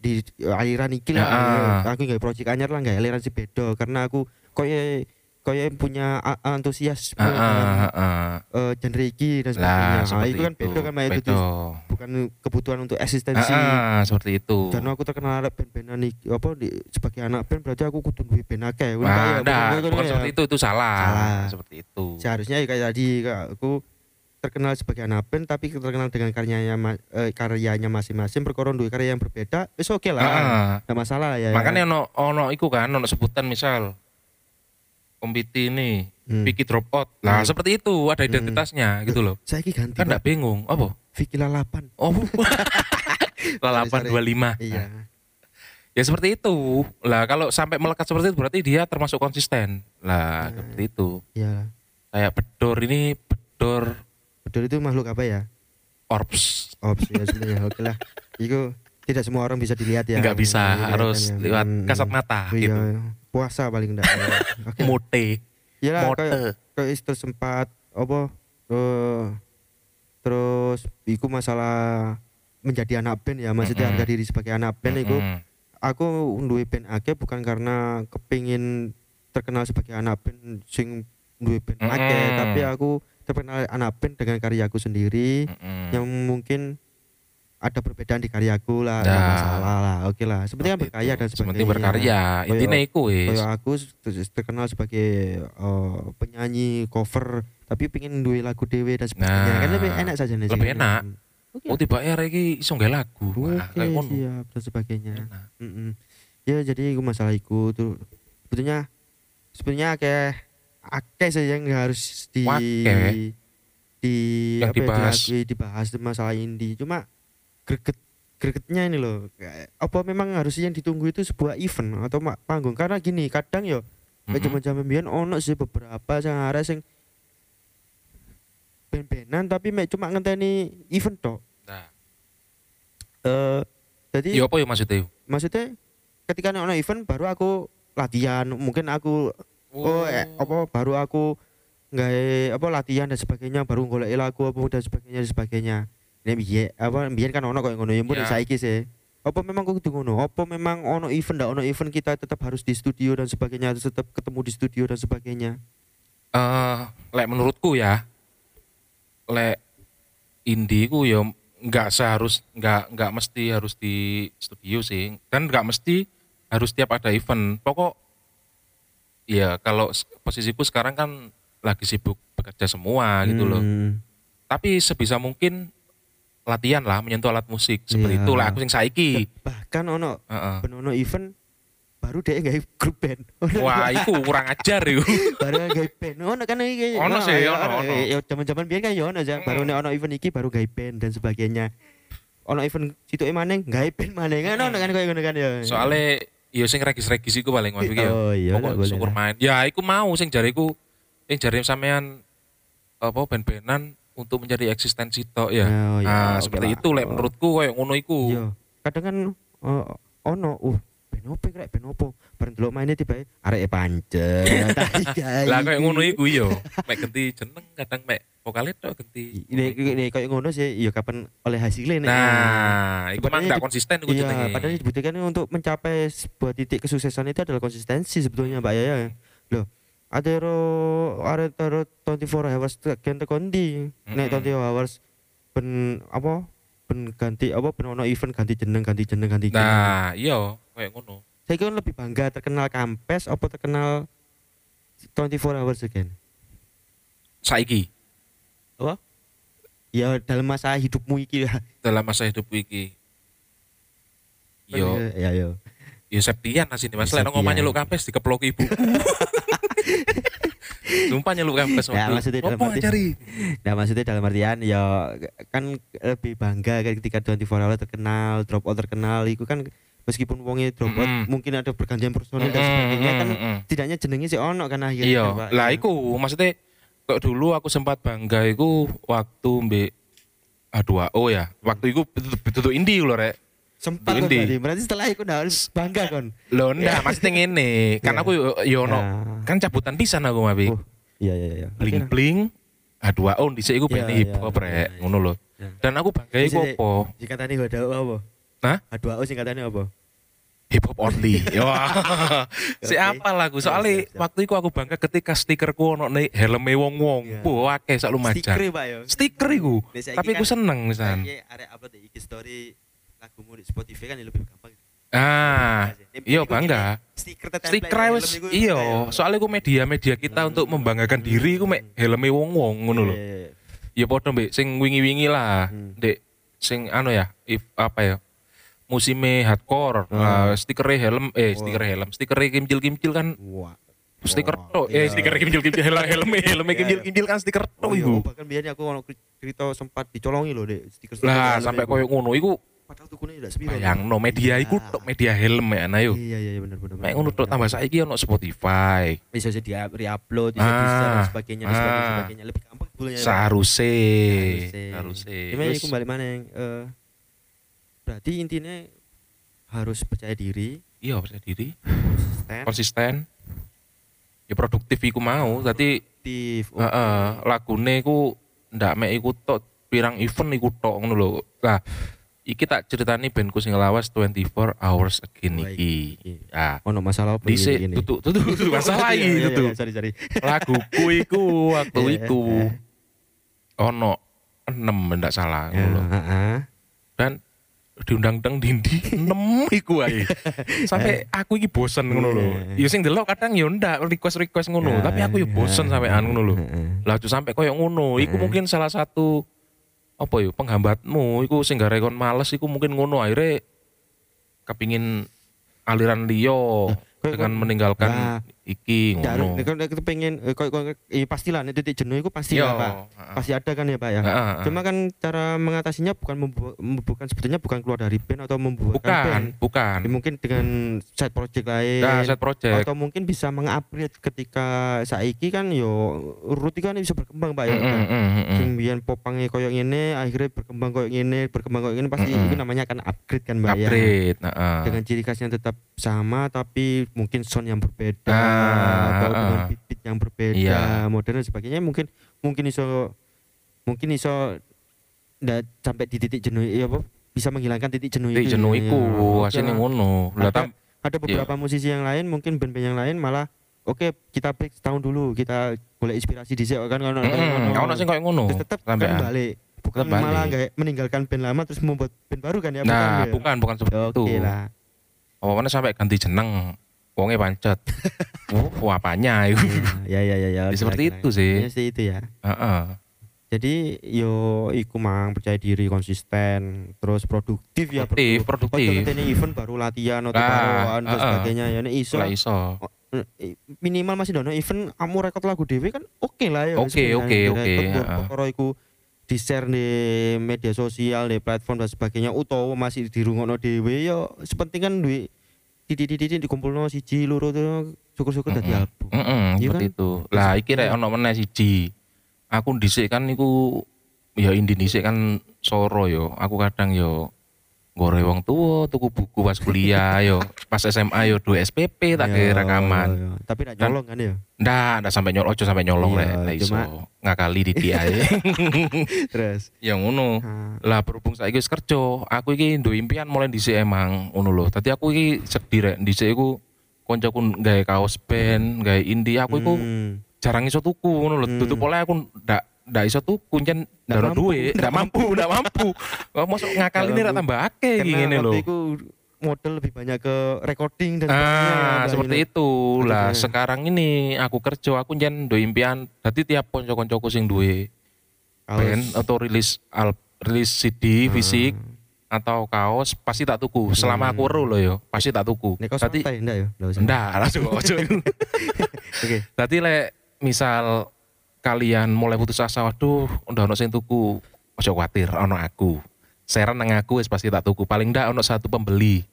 di aliran iki lah Heeh. aku nggak project anyar lah nggak aliran si beda karena aku koye koye punya antusias Heeh, heeh. eh genre iki dan sebagainya. Nah, seperti itu kan beda kan itu Beda. bukan kebutuhan untuk eksistensi. Heeh, seperti itu. Dan aku terkenal arek band-bandan iki apa di, sebagai anak band berarti aku kudu duwe band akeh. Nah, ya, enggak, bukan- bukan ya. seperti itu, itu salah. Salah. Seperti itu. Seharusnya ya kayak tadi aku terkenal sebagai anak band tapi terkenal dengan karyanya eh, karyanya masing-masing perkara duwe karya yang berbeda wis oke lah. Heeh. Enggak masalah ya. Makanya ono ono iku kan, ono sebutan misal kompiti ini, Hmm. Vicky dropout. Nah, Hmm. seperti itu ada identitasnya gitu loh. saya ki ganti. Kan enggak bingung, apa? Vicky Lalapan. Oh. Sorry, sorry. 825. Iya. Ya seperti itu. Lah kalau sampai melekat seperti itu berarti dia termasuk konsisten. Lah Ya. seperti itu. Iya. Kayak bedor ini bedor Betul itu makhluk apa ya? orbs Ops ya sebenarnya oke lah. Itu tidak semua orang bisa dilihat ya. nggak bisa Dilihat harus kan ya. lewat Hmm, kasat mata Iya, gitu puasa paling enggak. Oke. mute Ya lah kayak mote kayak itu sempat apa eh, terus iku masalah menjadi anak band ya maksudnya Mm-mm. harga diri sebagai anak band iku Mm-mm. aku duwe band akeh bukan karena kepingin terkenal sebagai anak band sing duwe band akeh Mm-mm. tapi aku terkenal anak band dengan karyaku sendiri Mm-mm. yang mungkin ada perbedaan di karyaku lah nggak Nah. masalah lah oke lah. Sebenarnya kan Seperti berkarya dan sebagainya. berkarya. Intinya iku wis. Kayak aku ter- terkenal sebagai eh, penyanyi cover tapi pengen duwe lagu dewe dan sebagainya. Nah, kan lebih enak saja nih lebih enak. oke. Oh tiba akhir iki iso nggae lagu. Oke Wah, kayak ngono. siap dan sebagainya. Enak. Mm-mm. ya jadi itu masalah iku tuh. Sebetulnya sebenarnya kayak akeh sih yang harus di Wake. di Yang apa ya, dibahas. dibahas di masalah indie cuma greget gregetnya ini loh kayak, apa memang harusnya yang ditunggu itu sebuah event atau panggung karena gini kadang yo kayak Mm-mm. zaman-zaman biyen ono sih beberapa sing arek sing ben-benan tapi mek cuma ngenteni event tok Nah, eh jadi iya apa ya maksudnya? maksudnya ketika ono event baru aku latihan mungkin aku oh, eh, apa baru aku nggak apa latihan dan sebagainya baru golek lagu apa dan sebagainya dan sebagainya. Ini biye apa biyen kan ono koyo ngono ya mun Ya. saiki sih. Apa memang kudu ngono? Apa memang ono event ndak? Ono event kita tetap harus di studio dan sebagainya harus tetap ketemu di studio dan sebagainya? Eh lek menurutku ya lek indie ku ya nggak seharus nggak nggak mesti harus di studio sih. Dan nggak mesti harus tiap ada event. Pokok ya kalau posisiku sekarang kan lagi sibuk bekerja semua gitu loh. Hmm, tapi sebisa mungkin latihan lah menyentuh alat musik. Seperti Iya. itu lah aku sing saiki. Bahkan ono Heeh. ben ono event baru dia nggak grup band. Wah itu kurang ajar itu baru gawe band. Ono kan iki Ono sih, ya, ono, ono. ya zaman-zaman biyen kan ya ono aja baru ono event iki baru gawe band dan sebagainya. Ono event situ maneng gawe band maneng kan ono kan koyo ngono kan ya. Soalnya ya sing regis-regis iku paling mas ya oh iya pokok syukur main. Ya iku mau sing jariku sing jari sampean apa ben-benan untuk mencari eksistensi tok ya. Oh, iya, nah oke seperti lah. itu lek menurutku kayak ngono iku. Iya. Kadang kan eh, ono uh band opo rek band opo? Bareng delok mainnya tiba arek pancen lah kayak ngono iku yo mek ganti jeneng kadang mek vokalis tok ganti ini ini kayak ngono sih ya kapan oleh hasilnya nih nah iku mah nggak konsisten iku Iya, padahal dibutuhkan untuk mencapai sebuah titik kesuksesan itu adalah konsistensi sebetulnya Mbak Yaya. Loh, ada ro ada taro 24 hours gen kondi. Nek Mm-mm. 24 hours ben apa? Ben ganti apa ben ono event ganti jeneng ganti jeneng ganti jeneng. nah iya kayak ngono Saya kan lebih bangga terkenal kampes apa terkenal 24 hours again. saiki Ya dalam masa hidupmu iki ya. dalam masa hidup iki yo Ya ya. Ya Septian asini Mas. Lek Septian. ngomong nyeluk kampes dikeplok ibu. Sumpah nyeluk kampes. Ya, maksudnya dalam Apa arti- cari? Nah maksudnya dalam artian ya kan lebih bangga kan ketika 24 hour terkenal, drop out terkenal itu kan meskipun wongnya drop out Mm-mm. mungkin ada pergantian personil dan sebagainya kan tidaknya jenengnya si ono kan akhirnya Iya, lah Iya. iku maksudnya kok dulu aku sempat bangga iku waktu mbek A2O ya. Waktu iku betul-betul indie lho rek. sempat Indi. berarti. berarti setelah itu udah harus bangga kan Lho ndak maksudnya ngene. Kan Iya. aku yo- yo ono Nah. kan cabutan pisan aku mabi. Oh, iya iya iya Bling bling A2O dhisik iku band iya, hip hop rek. Ngono lho. Iya. Dan aku bangga iku apa? singkatannya ada apa Hah? H2O singkatannya apa hip hop only. Wah. si Oke. apa lagu? Siap, Soalnya siap. waktu itu aku bangga ketika stikerku ono nih helme wong-wong. Iya. Wah, akeh sak stiker lumayan. pak ya Stiker iku. Tapi aku kan- seneng misan. Saiki arek upload di IG story lagumu di Spotify kan ya lebih gampang Ah, iya bangga. stiker Stiker wis iku iya, kayak- soalnya ku media-media kita Hmm. untuk membanggakan diri ku mek helme wong-wong ngono lho. Iya, iya, iya. Ya padha mbek sing wingi-wingi lah. Hmm. Dek sing anu ya, if apa ya? Musime hardcore, Hmm. nah, stiker helm eh stiker helm, stiker kimcil-kimcil kan Wah. stiker tok eh iya. stiker kimcil-kimcil helm helm helm Iya, kimcil-kimcil kan stiker Oh, iya, iku. bahkan biasanya aku ono cerita sempat dicolongi loh dek stiker Lah sampai koyo ngono iku padahal tukunya udah sepiro bayangno media iku tok media helm ya nah yo. iya iya iya benar benar Mek ngono tok tambah saiki ono Spotify. bisa jadi di upload bisa Ah, di share dan sebagainya dan sebagainya, ah. sebagainya. lebih gampang ya, Pak. Seharusnya, Seharusnya. iku balik mana eh berarti intinya harus percaya diri, Iya percaya diri, konsisten, konsisten. Ya produktif iku mau, tadi heeh, lagune iku ndak mek iku tok pirang event iku tok ngono lho. Nah, iki tak ceritani bandku sing lawas 24 hours again Wah, iki. iki. Ya, Ono masalah apa ini? tutuk tutuk masalah Iya, iki iya, tutuk. iya, Sorry, sorry. Laguku iku waktu Iya, iku ono 6 ndak salah Ya, ngono lho. Dan diundang-undang dindi 6 iku ae. Sampai aku iki bosen ngono lho. Ya sing delok kadang ya ndak request-request ngono, Ya, tapi aku ya bosen sampean ngono lho. Lah sampai koyo ngono, iku mungkin salah satu apa ya penghambatmu iku sing gare kon males iku mungkin ngono akhirnya kepingin aliran liyo dengan meninggalkan Nah, iki Ya, ngono. nek nek pengen eh, koyo koyo eh, pastilah nek titik jenuh itu pasti lah, Pak. Pasti ada kan ya, Pak ya. Cuma kan cara mengatasinya bukan bukan sebetulnya bukan keluar dari band atau membuat bukan, bukan. Ya, mungkin dengan side project lain Nah, set project. atau mungkin bisa mengupgrade ketika saiki kan yo rutin kan bisa berkembang Pak ya. Mm, mm, mm, mm. Sing biyen popange koyo ngene akhirnya berkembang koyo ngene, berkembang koyo ngene pasti Mm-mm. itu namanya kan upgrade kan Mbak ya. Upgrade, heeh. Dengan ciri khasnya tetap sama tapi mungkin sound yang berbeda Ah, atau ah. dengan beat-beat yang berbeda, Iya. modern dan sebagainya mungkin mungkin iso mungkin iso ndak sampai di titik jenuh ya apa bisa menghilangkan titik jenuh Titik itu. jenuh ya. iku lah. ngono. Ada- ada beberapa musisi yang lain mungkin band-band yang lain malah oke kita break setahun dulu kita boleh inspirasi di kan ono Mm, ono sing koyo ngono. Tetap kan balik bukan balik. malah nggak meninggalkan band lama terus membuat band baru kan ya Nah, ya? bukan bukan seperti Ya, itu. oke lah Apa mana sampai ganti jeneng. Wonge pancet. oh, apanya itu? ya ya ya ya Ya, oke seperti lah, itu oke lah. sih. Ya, seperti itu ya Heeh. jadi yo iku mang percaya diri konsisten terus produktif ya Produktif, produktif produktif. Ngenteni event baru latihan atau Nah, baru dan heeh. sebagainya ya nek iso Lah iso. eh, minimal masih dono event kamu rekod lagu dewe kan oke lah ya Oke, oke, oke, perkara iku di share di media sosial di platform dan sebagainya utawa masih dirungokno dhewe ya sepenting kan duit titik-titik dikumpulno siji loro tuh syukur-syukur dadi Mm-mm. album Heeh, Iya seperti kan? itu. Lah iki rek ono meneh siji. Aku dhisik kan niku ya indi dhisik kan soro yo. Aku kadang yo gore wong tuwa tuku buku pas kuliah yo. Pas SMA yo duwe SPP tak kayak rekaman. ya. tapi nak Kan- nyolong kan ya Ndak, ndak sampai nyolong, ojo sampai nyolong Iya, rek, lah iso. Ngakali di dia terus ya ngono. Lah berhubung saiki wis kerja, aku iki duwe impian mulai dhisik emang ngono lho. Dadi aku iki sedih rek dhisik iku koncoku gawe kaos band, gawe indie, aku iku hmm, jarang iso tuku ngono lho. Hmm. Tutup oleh aku ndak ndak iso tuku jen Ndak mampu, duit, ndak mampu, ndak mampu. Kok mosok ngakali ini ra tambah akeh iki ngene lho. model lebih banyak ke recording dan sebagainya Ah, seperti itu. Lah betul. sekarang ini aku kerja, aku jen duwe impian. Dadi tiap konco-koncoku sing duwe band atau rilis al rilis CD fisik atau kaos pasti tak tuku. Selama aku Hmm. weruh lho yo, pasti tak tuku. Nek kaos ya? Ndak usah. ndak langsung ojo. Oke. Dadi lek misal kalian mulai putus asa, waduh, udah ono sing tuku, ojo khawatir, ono aku. Saran nang aku wis pasti tak tuku. Paling ndak ono satu pembeli.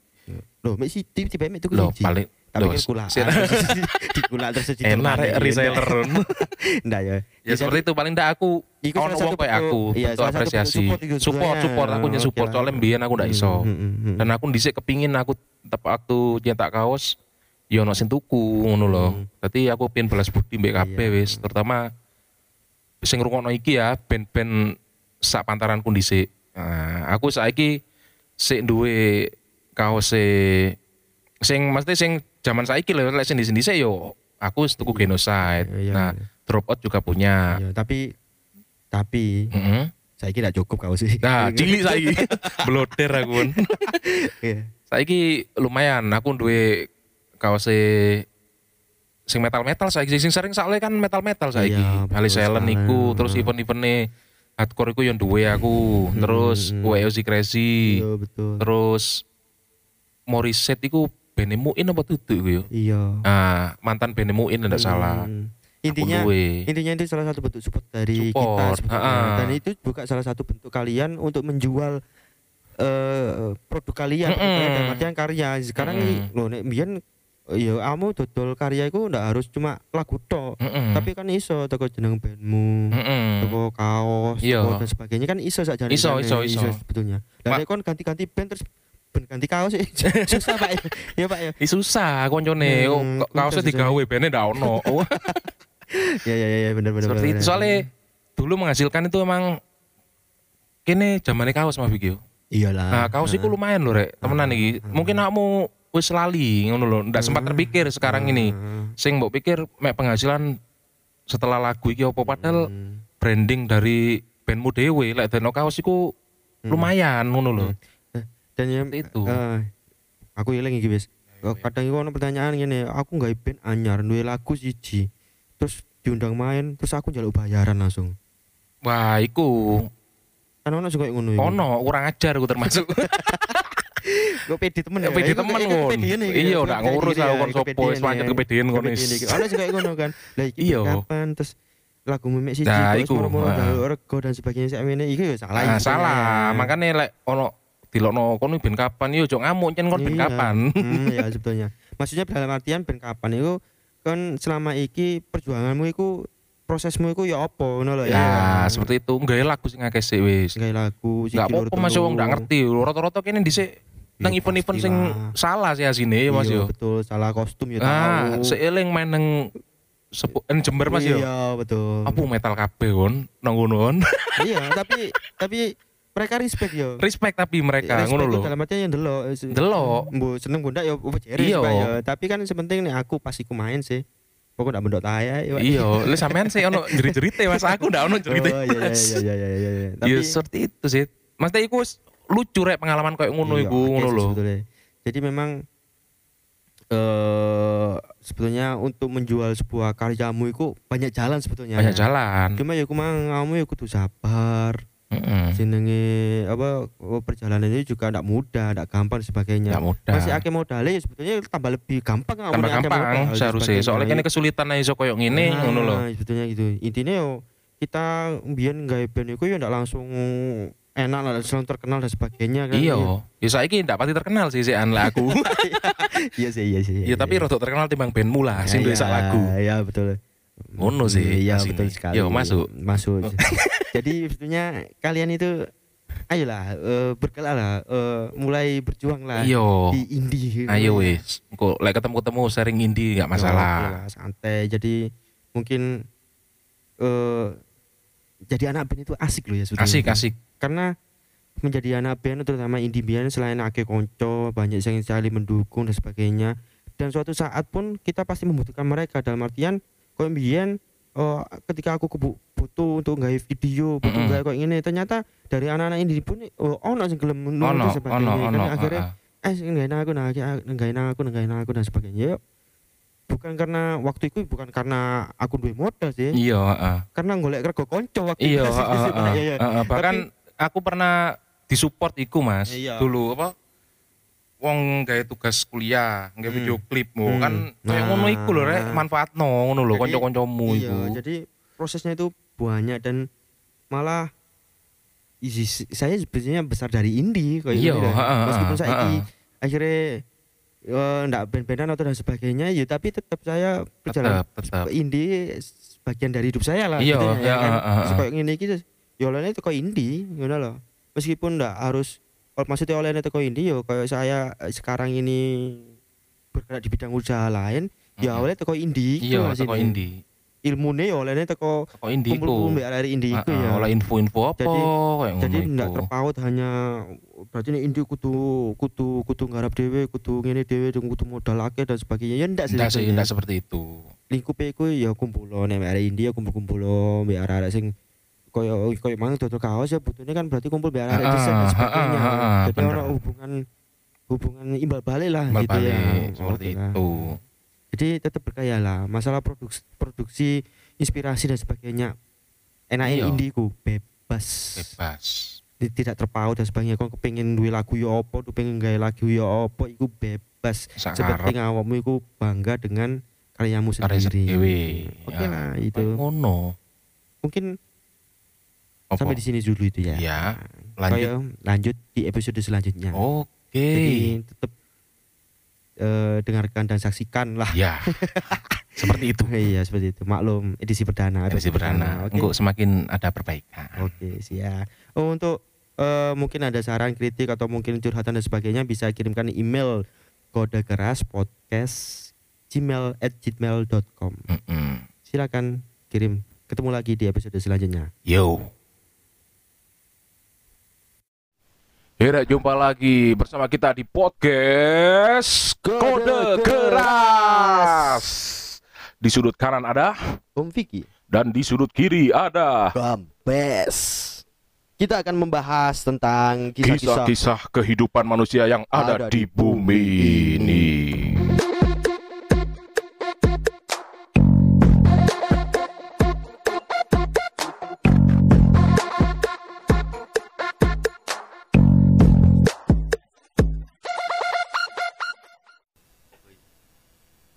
Loh, mek si tiba-tiba mek tuku Loh, paling Tapi kan kulaan. sih- Dikulak terus siji. enak reseller. Ndak ya. ya seperti itu paling ndak aku Iku ono wong kayak aku iya, bentuk apresiasi. support itu Support, aku nya Oke support. Soalnya mbiyen aku ndak iso. Hmm, hmm, hmm. dan aku dhisik kepingin aku tetep waktu nyetak kaos ya ono sing tuku ngono lho. Hmm. Dadi aku pengen balas budi mbek kabeh Iya. wis, terutama sing ngrungokno iki ya band-band sak pantaranku dhisik. Nah, aku saiki sik duwe kaos sing mesti sing zaman saiki lho lek sing dhisik yo aku tuku genocide. Iya, iya, Nah, iya. drop out juga punya. Iya, tapi tapi Heeh. saya kira cukup kau sih. Nah, cilik saiki. Bloder aku. Iya. saiki lumayan aku duwe kaos sing metal-metal saiki sing sering soalnya kan metal-metal saiki. Iya, betul Alice Allen sekali. iku terus event-eventnya hardcore iku yang duwe aku, Hmm, terus hmm. WOC Crazy, Iya, betul. terus Morissette iku bene Muin apa tutu iku yo. Iya. Ah, mantan bene Muin ndak salah. Hmm. Aku Intinya intinya itu salah satu bentuk support dari Support, kita dan itu juga salah satu bentuk kalian untuk menjual eh produk kalian Mm-mm. dan artian karya sekarang Mm-mm. ini loh nek mbiyen ya kamu dodol karya iku ndak harus cuma lagu tok Mm-mm. tapi kan iso teko jeneng bandmu Mm-mm. teko kaos Iya. teko dan sebagainya kan iso saja Iso, iso, iso. sebetulnya Ma- lah nek kon ganti-ganti band terus ben ganti kaos susah pak ya pak ya susah koncone Hmm, kaosnya digawe bene ndak ono. Oh, ya ya ya bener bener Seperti bener, itu soalnya dulu menghasilkan itu emang kene zamannya kaos Mas Vicky. iyalah Nah, kaos itu lumayan loh, Rek. Temenan iki. Mungkin kamu wis lali ngono lho, ndak sempat terpikir sekarang ini. Sing mbok pikir mek penghasilan setelah lagu iki opo padahal Hmm. branding dari bandmu dhewe lek deno kaos iku lumayan ngono lho. dan ya Seperti itu. eh, aku ilang iki wis Eh, kadang iku ono pertanyaan gini aku nggak band anyar duwe lagu siji terus diundang main terus aku njaluk bayaran langsung. Wah, iku. Kan ono sing koyo ngono ono kurang ajar aku termasuk. Kok pede temen Ya, pede temen, Ngun. kepedean iki, Iya, kayak ngurus aku ya, kon sopo, wis pancet ya. kepedean ngono, Kepedean is. iki. Ono sing ngono kan. Lah iki Iya. kapan terus lagu memek siji Nah, iku, moro-moro ah. rego dan sebagainya sak mene iku ya salah. Nah, iki salah. sebenarnya. Makanya lek ono dilokno kono ben kapan yo ojo ngamuk cen kon ben Iya. kapan. Hmm, ya sebetulnya. Maksudnya dalam artian ben kapan itu kan selama iki perjuanganmu iku prosesmu iku ya apa ngono lho Ya, seperti itu. Enggak lagu sing akeh sik wis. Gawe lagu siji Enggak apa-apa Mas wong ndak ngerti. Rata-rata kene dhisik nang Ya, event-event sing salah sih asine ya Mas Iya, yo. betul salah kostum ya Ah, tahu. seiling main nang sepu en Jember Mas yo. Iya, betul. Apa metal kabeh kon nang ngono iya, tapi tapi mereka respect yo. Respect tapi mereka Respect ngono lho. Dalam artian yang delok. Delok. Mbok seneng bunda ya apa jere Iya. ya. Tapi kan sepenting nih aku pas iku main sih. Pokoknya ndak mendok taya ya. Iya, lu sampean sih ono jerit-jerite Mas. Aku ndak ono Oh, jerite. iya iya iya iya iya iya. iya. Ya seperti itu sih. Mas iku wis lucu rek pengalaman kayak ngono Iya, iku ngono lho. Jadi memang eh sebetulnya untuk menjual sebuah karyamu itu banyak jalan sebetulnya. Banyak jalan. Cuma ya kumang kamu ya kudu sabar. Heeh. Jenenge apa oh, perjalanan itu juga ndak mudah, ndak gampang dan sebagainya. Enggak mudah. Masih akeh modalnya ya sebetulnya tambah lebih gampang kamu tambah gampang seharusnya. Soalnya kan kesulitan aja iso koyo ngene Nah, ngono lho. Sebetulnya gitu. Intinya yo kita biyen gawe band iku yo ndak langsung enak lah langsung terkenal dan sebagainya kan. Iya, ya saiki ndak pati terkenal sih sih lah aku. Iya sih, iya sih. Ya tapi rodok terkenal timbang bandmu lah sing duwe Iya, sak lagu. Iya betul. Ngono sih. Iya asine. betul sekali. Yo masuk. Masuk. Jadi sebetulnya kalian itu ayolah eh, bergerak lah eh, mulai berjuang lah Iya. di indie. Ayo wis. Kok lek ketemu-ketemu sharing indie oke masalah. lah, santai. Jadi mungkin eh jadi anak band itu asik loh ya sebetulnya. Asik asik. Karena menjadi anak band terutama indie band selain akeh konco banyak yang saling mendukung dan sebagainya dan suatu saat pun kita pasti membutuhkan mereka dalam artian kau biyen oh, ketika aku kebu- butuh untuk nggak video butuh nggak kayak gini ternyata dari anak-anak indie pun oh ono sing gelem dan sebagainya ono kan ono. akhirnya eh nggak enak aku nggak enak aku nggak enak aku dan sebagainya Yuk, bukan karena waktu itu bukan karena aku duwe modal sih Iya, heeh. karena golek rego konco waktu Iya, itu Iya, heeh, iya. heeh. bahkan aku pernah disupport iku Mas. Iya. Dulu apa? Wong gawe tugas kuliah, gawe Hmm. video klip mu Hmm. kan kayak Nah. ngono iku lho rek, manfaatno ngono lho kanca-kancamu iya iku. jadi prosesnya itu banyak dan malah isi, saya sebenarnya besar dari indie kayak Iya, gitu heeh, meskipun saya akhirnya eh, ndak band-bandan atau dan sebagainya ya tapi tetap saya berjalan Tetap, tetap. indie sebagian dari hidup saya lah Iya, sebetulnya, iya, kan. heeh, heeh. Terus kayak ngene iki ya olehnya teko indie ngono loh meskipun ndak harus kalau maksudnya olehnya teko indie ya kayak saya sekarang ini bergerak di bidang usaha lain ya Heeh. oleh teko indie Iya, gitu, teko asine. indie. Ilmune ya olehnya teko Teko indie iku. kumpul-kumpul mbek arek indie iku Heeh, ya Oleh info-info apa Jadi- kayak ngono jadi terpaut hanya berarti nih indie kudu kudu kudu ngarap dhewe kudu ngene dhewe dan kudu modal akeh dan sebagainya ya ndak sih Ndak sih, sebetulnya. ndak seperti itu. lingkupe iku ya kumpul nek arek indie ya kumpul-kumpul mbek arek-arek sing koyo koyo mang dodol kaos ya butuhnya kan berarti kumpul arek Heeh, desain dan sebagainya jadi ono hubungan hubungan imbal balik lah gitu ya seperti lah. Itu. jadi tetap berkaya lah masalah produksi produksi inspirasi dan sebagainya enaknya Iya. indie ku bebas Bebas. Tidak terpaut dan sebagainya kau pengen duwe lagu ya apa tu pengen gawe lagu ya apa iku bebas Sak sepenting awakmu iku bangga dengan karyamu karya sendiri dhewe. oke Ya, lah itu Ngono. mungkin Apa? sampai di sini dulu itu ya Ya, lanjut. kaya lanjut di episode selanjutnya Oke. jadi tetap eh, dengarkan dan saksikan lah. Ya. Seperti itu. iya seperti itu. Maklum edisi perdana. Edisi episode perdana. Oke. Engkau semakin ada perbaikan. Oke siap. Oh, untuk eh, mungkin ada saran kritik atau mungkin curhatan dan sebagainya bisa kirimkan email kode keras podcast gmail at gmail.com Mm-mm. silakan kirim ketemu lagi di episode selanjutnya Yo. Hera jumpa lagi bersama kita di podcast Kode Keras. Di sudut kanan ada Om Vicky dan di sudut kiri ada Gambes kita akan membahas tentang kisah-kisah kehidupan manusia yang ada, Ada di di bumi bumi ini.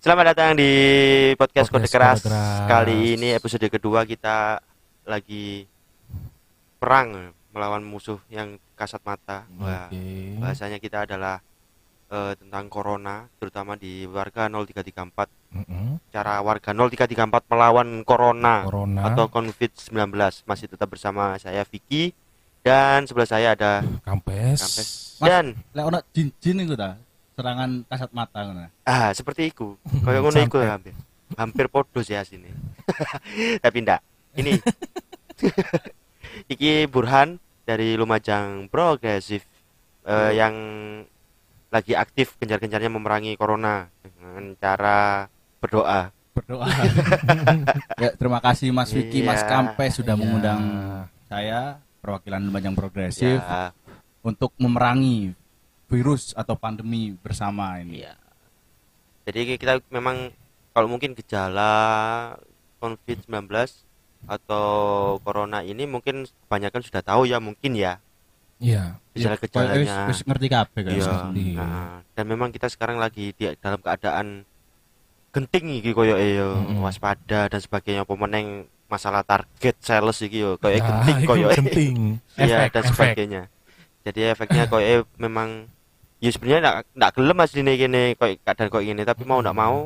Selamat datang di podcast, Kode, Keras. Kode Keras. Kali ini episode kedua kita lagi perang melawan musuh yang kasat mata. Wah, Oke. bahasanya kita adalah eh, tentang corona, terutama di warga 0334. Mm-mm. Cara warga 0334 melawan corona, Corona, atau COVID-19. Masih tetap bersama saya Vicky dan sebelah saya ada kampes. Kampes. Mas- dan Lek ono jin-jin iku ta, serangan kasat mata ngono. ah seperti itu. Kayak ngono iku hampir. Hampir podo sih sini. Tapi ndak. Ini iki Burhan dari Lumajang Progresif eh, yang lagi aktif gencar-gencarnya memerangi corona dengan cara berdoa. Berdoa. ya, terima kasih Mas Vicky, Mas Iya, Kampe sudah iya. mengundang saya perwakilan Lumajang Progresif Ya, untuk memerangi virus atau pandemi bersama ini. Iya. Jadi kita memang kalau mungkin gejala COVID-19 atau corona ini mungkin kebanyakan sudah tahu ya mungkin ya Iya. Ya, gejala-gejalanya. wis- ngerti kabeh kan. Iya. Nah, dan memang kita sekarang lagi di dalam keadaan genting iki koyo yo Mm-mm. waspada dan sebagainya pemeneng masalah target sales iki yo koyo Ya, genting itu koyo genting. iya dan efek. sebagainya. Jadi efeknya koyo memang ya sebenarnya ndak ndak gelem asline kene koyo keadaan koyo gini tapi mau ndak Mm. mau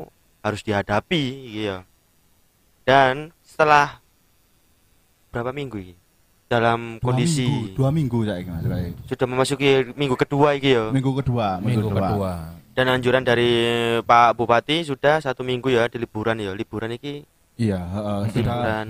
harus dihadapi gitu. Dan setelah berapa minggu ini dalam Dua kondisi minggu, dua minggu Mas. saiki. sudah memasuki minggu kedua iki yo. Minggu kedua, Minggu kedua. Dan anjuran dari Pak Bupati sudah satu minggu ya di liburan ya. Liburan iki Iya, sudah liburan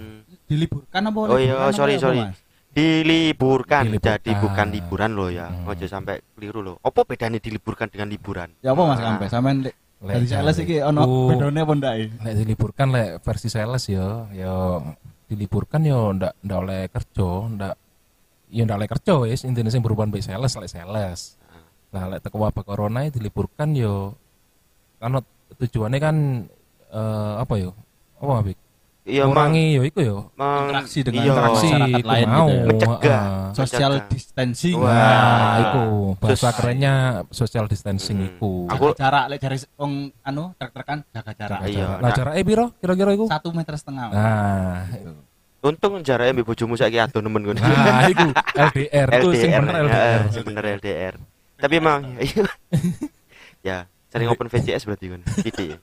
diliburkan apa? Oh iya, sorry, apa, sorry. Mas? Diliburkan, Diliburkan. jadi bukan liburan loh ya. Hmm. Ojo sampai keliru loh. Apa bedanya diliburkan dengan liburan? Ya apa Mas Ah. Kampe? Sampean dari sales iki ono bedone apa ndak? lek diliburkan lek versi sales yo yo diliburkan yo ndak ndak oleh kerja ndak yo ndak oleh kerja wis intine sing berhubungan mbek sales lek sales nah lek teko wabah corona ya diliburkan yo kan tujuannya kan eh, apa yo apa Bik? Iya, mengurangi yo iku yo Meng- Interaksi dengan iya. interaksi. masyarakat lain mau gitu ya. Mencegah. heeh. Social Menjaga. distancing. Wah. nah iku bahasa Sos- kerennya social distancing Hmm. iku Aku- jarak lek jari wong anu trek-trekan jaga jarak. Jaga Iya, jarak. nah. lah jaraknya piro kira-kira iku Satu meter setengah. nah Untung jaraknya mbek bojomu saiki ado nemen ngono. nah iku LDR itu sing bener ya, LDR sing bener LDR. Tapi emang ya sering open VCS berarti kan. Titik ya.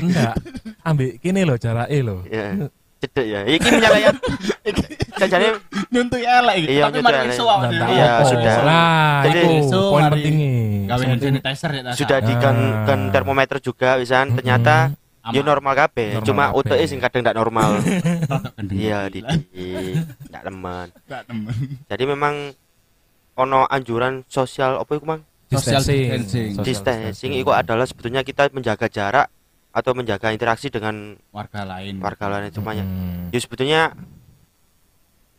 Enggak. Ambek kini loh jaraknya loh. Ya. Cedek ya. Iki menyalayan. Jajane Nyuntuh elek iki. Iya, Tapi nyuntuh mari elek. iso Nah, dhewe. Iya, sudah. Lah, Jadi- itu poin mari pentingnya. Gawe hand Penting- sanitizer ya. sudah di kan, Ah. kan termometer juga wisan ternyata ya normal kabeh. Normal Cuma. UTE sing kadang ndak normal. Iya, Didi. Ndak temen. Ndak temen. Jadi memang ono anjuran sosial apa iku Mang? Social Distancing. Distancing itu adalah sebetulnya kita menjaga jarak atau menjaga interaksi dengan warga lain. warga lain semuanya. Hmm. Ya sebetulnya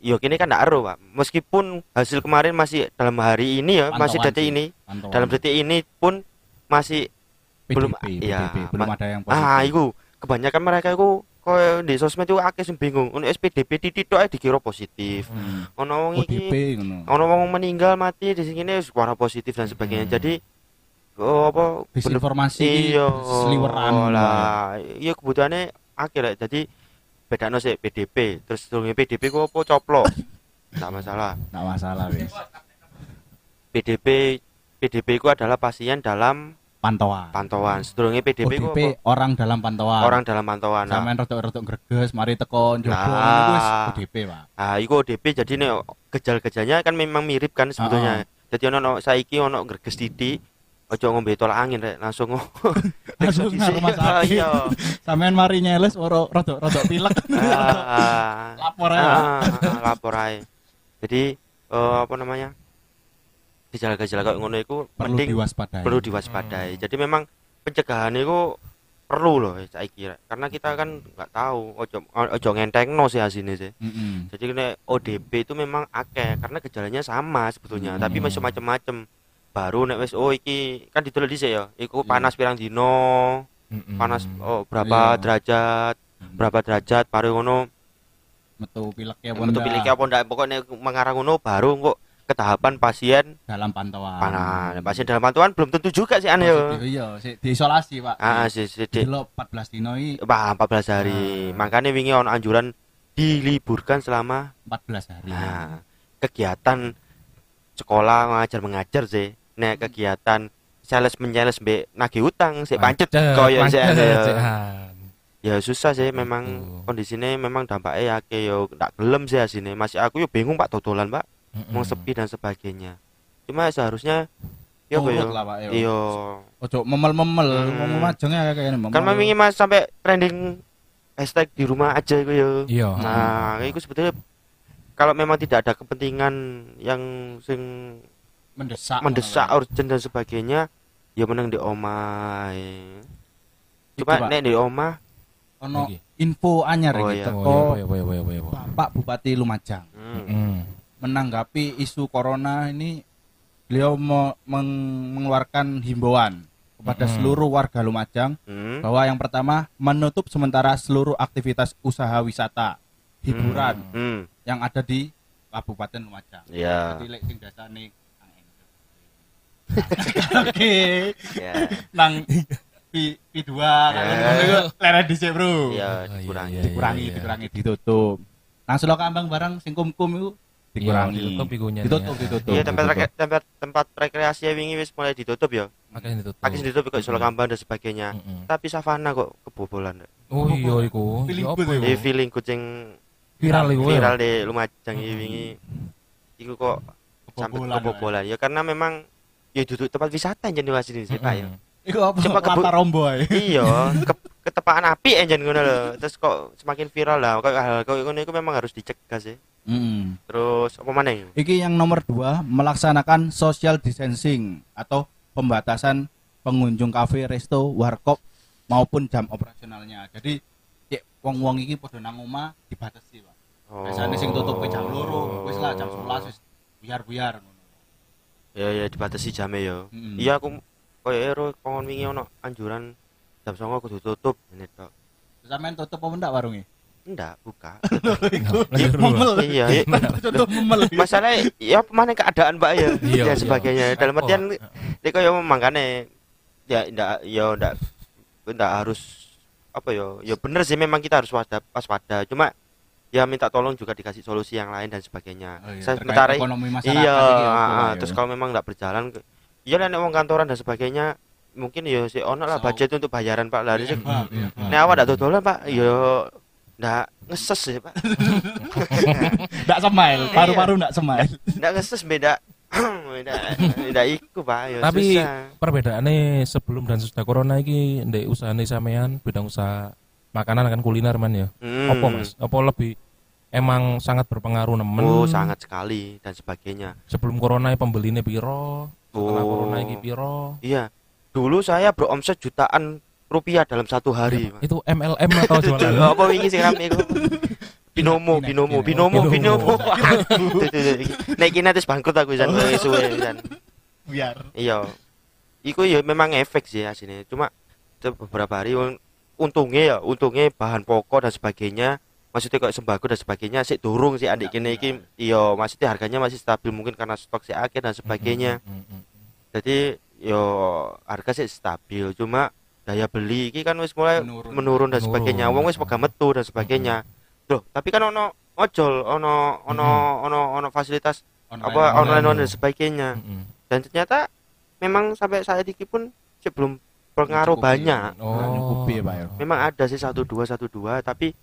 Yo kini kan ndak ero, Pak. Meskipun hasil kemarin masih dalam hari ini ya, masih Pantauan detik sih. ini, Pantauan. dalam detik ini pun masih belum PDP, iya, PDP, belum ada yang positif. ah iku kebanyakan mereka iku koyo di sosmed itu akeh sing bingung. Ono SPDP titik tok dikira positif. Hmm. Ono wong iki ono wong meninggal mati di sini suara positif dan sebagainya. Hmm. Jadi oh, apa iki iya seliweran. lah iya kebutuhannya akeh lah jadi bedano sih PDP terus durunge PDP ku apa coplo nggak masalah Nggak masalah wis. PDP PDP itu adalah pasien dalam pantauan. pantauan sedurunge PDP ku orang dalam pantauan. orang dalam pantauan nah, Sampeyan rodok-rodok greges, mari teko njogo Nah. niku wis ODP, Pak. nah iku ODP jadi nih gejal-gejalnya kan memang mirip kan sebetulnya jadi ono ono saiki ono greges titik ojo ngombe tolak angin rek langsung Langsung nang rumah sakit. iya Sampeyan mari nyeles oro rodok-rodok pilek. Ah, Lapor ah, ah, lapor aja jadi eh, apa namanya gejala-gejala kayak ngono itu Perlu penting diwaspadai. perlu diwaspadai. Jadi memang pencegahan itu perlu loh saya kira karena kita kan nggak tahu ojo ojo ngentengno sih hasilnya sih. Mm-mm. Jadi nek ODP itu memang akeh karena gejalanya sama sebetulnya, Hmm. tapi masih macam-macam. Baru nek wis oh iki kan ditulis dhisik ya, iku Iya. panas pirang dino, Mm-mm. panas oh berapa Iya. derajat, Mm. berapa derajat baru ngono metu pilek ya untuk pilih apa ndak pokoknya mengarah ngono baru kok ke tahapan pasien dalam pantauan. panas. Pasien dalam pantauan belum tentu juga sih aneh yo. Positif, Iya, sih diisolasi, Pak. Ah, sih sih Di lo 14 dino iki Wah, 14 hari. Ah. Makanya wingi ono anjuran diliburkan selama 14 hari. nah, kegiatan sekolah ngajar mengajar sih. Nek kegiatan sales menyales mbek nagih utang sih pancet koyo pancet, ya. Ya susah sih memang kondisinya memang dampaknya ya ke yo ndak gelem sih asine. Masih aku yo bingung Pak totolan, Pak. Mm-mm. Mau sepi dan sebagainya. Cuma seharusnya yo apa yo. Ojo memel-memel, Hmm. mau majengnya kayak ini. Kan wingi Mas sampai trending hashtag di rumah aja iku yo. Iya. Nah, itu sebetulnya kalau memang tidak ada kepentingan yang sing mendesak. mendesak Pak. urgent dan sebagainya, ya meneng di omah. eh. Cuma Pak, nek di omah, ono info anyar Oh, iki iya. Oh iya, iya, iya, iya, iya, iya. Bapak Bupati Lumajang hmm, Mm. menanggapi isu corona ini beliau me- meng- mengeluarkan himbauan kepada Mm-mm. seluruh warga Lumajang hmm, bahwa yang pertama menutup sementara seluruh aktivitas usaha wisata hiburan hmm, yang ada di Kabupaten Lumajang. ya, Jadi lek sing dasane Oke, ya, nang P P2 Ya. leret dhisik, Bro. ya, Oh, iya, dikurangi. iya, Dikurangi, iya. dikurangi, ditutup. Nang Selo Kambang barang sing kum-kum itu dikurangi. Iya, ditutup ikunya Ditutup, ditutup. Iya tempat tempat tempat rekreasi wingi wis mulai ditutup ya. Makanya ditutup. Akis ditutup kok Solo Mm-mm. Kambang dan sebagainya. Tapi savana kok kebobolan. Oh iya iku. Feeling Iya, iku. Iku? feeling kucing Viral iku. ya? viral di Lumajang iki wingi. Iku kok sampai kebobolan ya karena memang ya duduk tempat wisata jadi mas ini sih Pak ya. Iku apa? Kebu- Lata rombo iya ke, ketepaan api aja ngono lho terus kok semakin viral lah kok hal kok ngono itu memang harus dicegah sih Mm. terus apa mana ini Iki yang nomor dua melaksanakan social distancing atau pembatasan pengunjung kafe, resto, warkop maupun jam operasionalnya. Jadi cek wong-wong iki padha nang omah dibatasi, Pak. oh. Biasanya sing tutup jam loro, wis lah jam 11 wis buyar-buyar ngono. Ya ya dibatasi jamnya ya Mm. iya aku koyo ero kongon wingi ono anjuran jam 09.00 kudu tutup ini tok Sampeyan tutup apa ndak warungnya? enggak buka. Memel. iya iya. Tutup memel. masalahnya ya mana keadaan mbak ya Iya, dan iya. sebagainya dalam Repot. artian dia kayak makanya ya ndak ya ndak ndak harus apa ya ya bener sih memang kita harus waspada waspada cuma ya minta tolong juga dikasih solusi yang lain dan sebagainya Oh iya, saya sementara ekonomi masyarakat iya ah, terus kalau memang nggak berjalan iya lah nek wong kantoran dan sebagainya mungkin ya si ono lah So- budget untuk bayaran pak iya, Pak. nek awak ndak dodolan pak ya ndak ngeses sih pak Ndak smile, Iya. paru-paru ndak smile. ndak ngeses beda beda beda iku pak ya Tapi susah. perbedaannya sebelum dan sesudah corona iki ndek usahane sampean bidang usaha makanan kan kuliner man ya. Hmm. Apa Mas? Apa lebih emang sangat berpengaruh nemen? Oh, sangat sekali dan sebagainya. Sebelum corona pembelinya piro? Setelah Oh. corona iki piro? Iya. Dulu saya beromset jutaan rupiah dalam satu hari. Pak. Itu MLM atau jualan? apa wingi sing rame iku? Binomo, binomo, binomo, binomo. Nek kene terus bangkrut aku jan kowe suwe jan. Biar. Iya. Iku ya memang efek sih asine. Cuma beberapa hari untungnya ya, untungnya bahan pokok dan sebagainya maksudnya kayak sembako dan sebagainya sih durung sih adik kene iki. iya maksudnya harganya masih stabil mungkin karena stok si akeh dan sebagainya. Mm, mm, mm, jadi yo harga sih stabil cuma daya beli ini kan wis mulai Menurun. menurun, dan sebagainya. Wong wis pegang metu dan sebagainya. Loh tapi kan ono ojol ono ono ono ono fasilitas apa online online dan sebagainya. Dan ternyata memang sampai saat ini pun sih belum pengaruh Mencukupi. banyak. Oh. Kupi ya, Pak ya. Memang ada sih satu dua satu dua tapi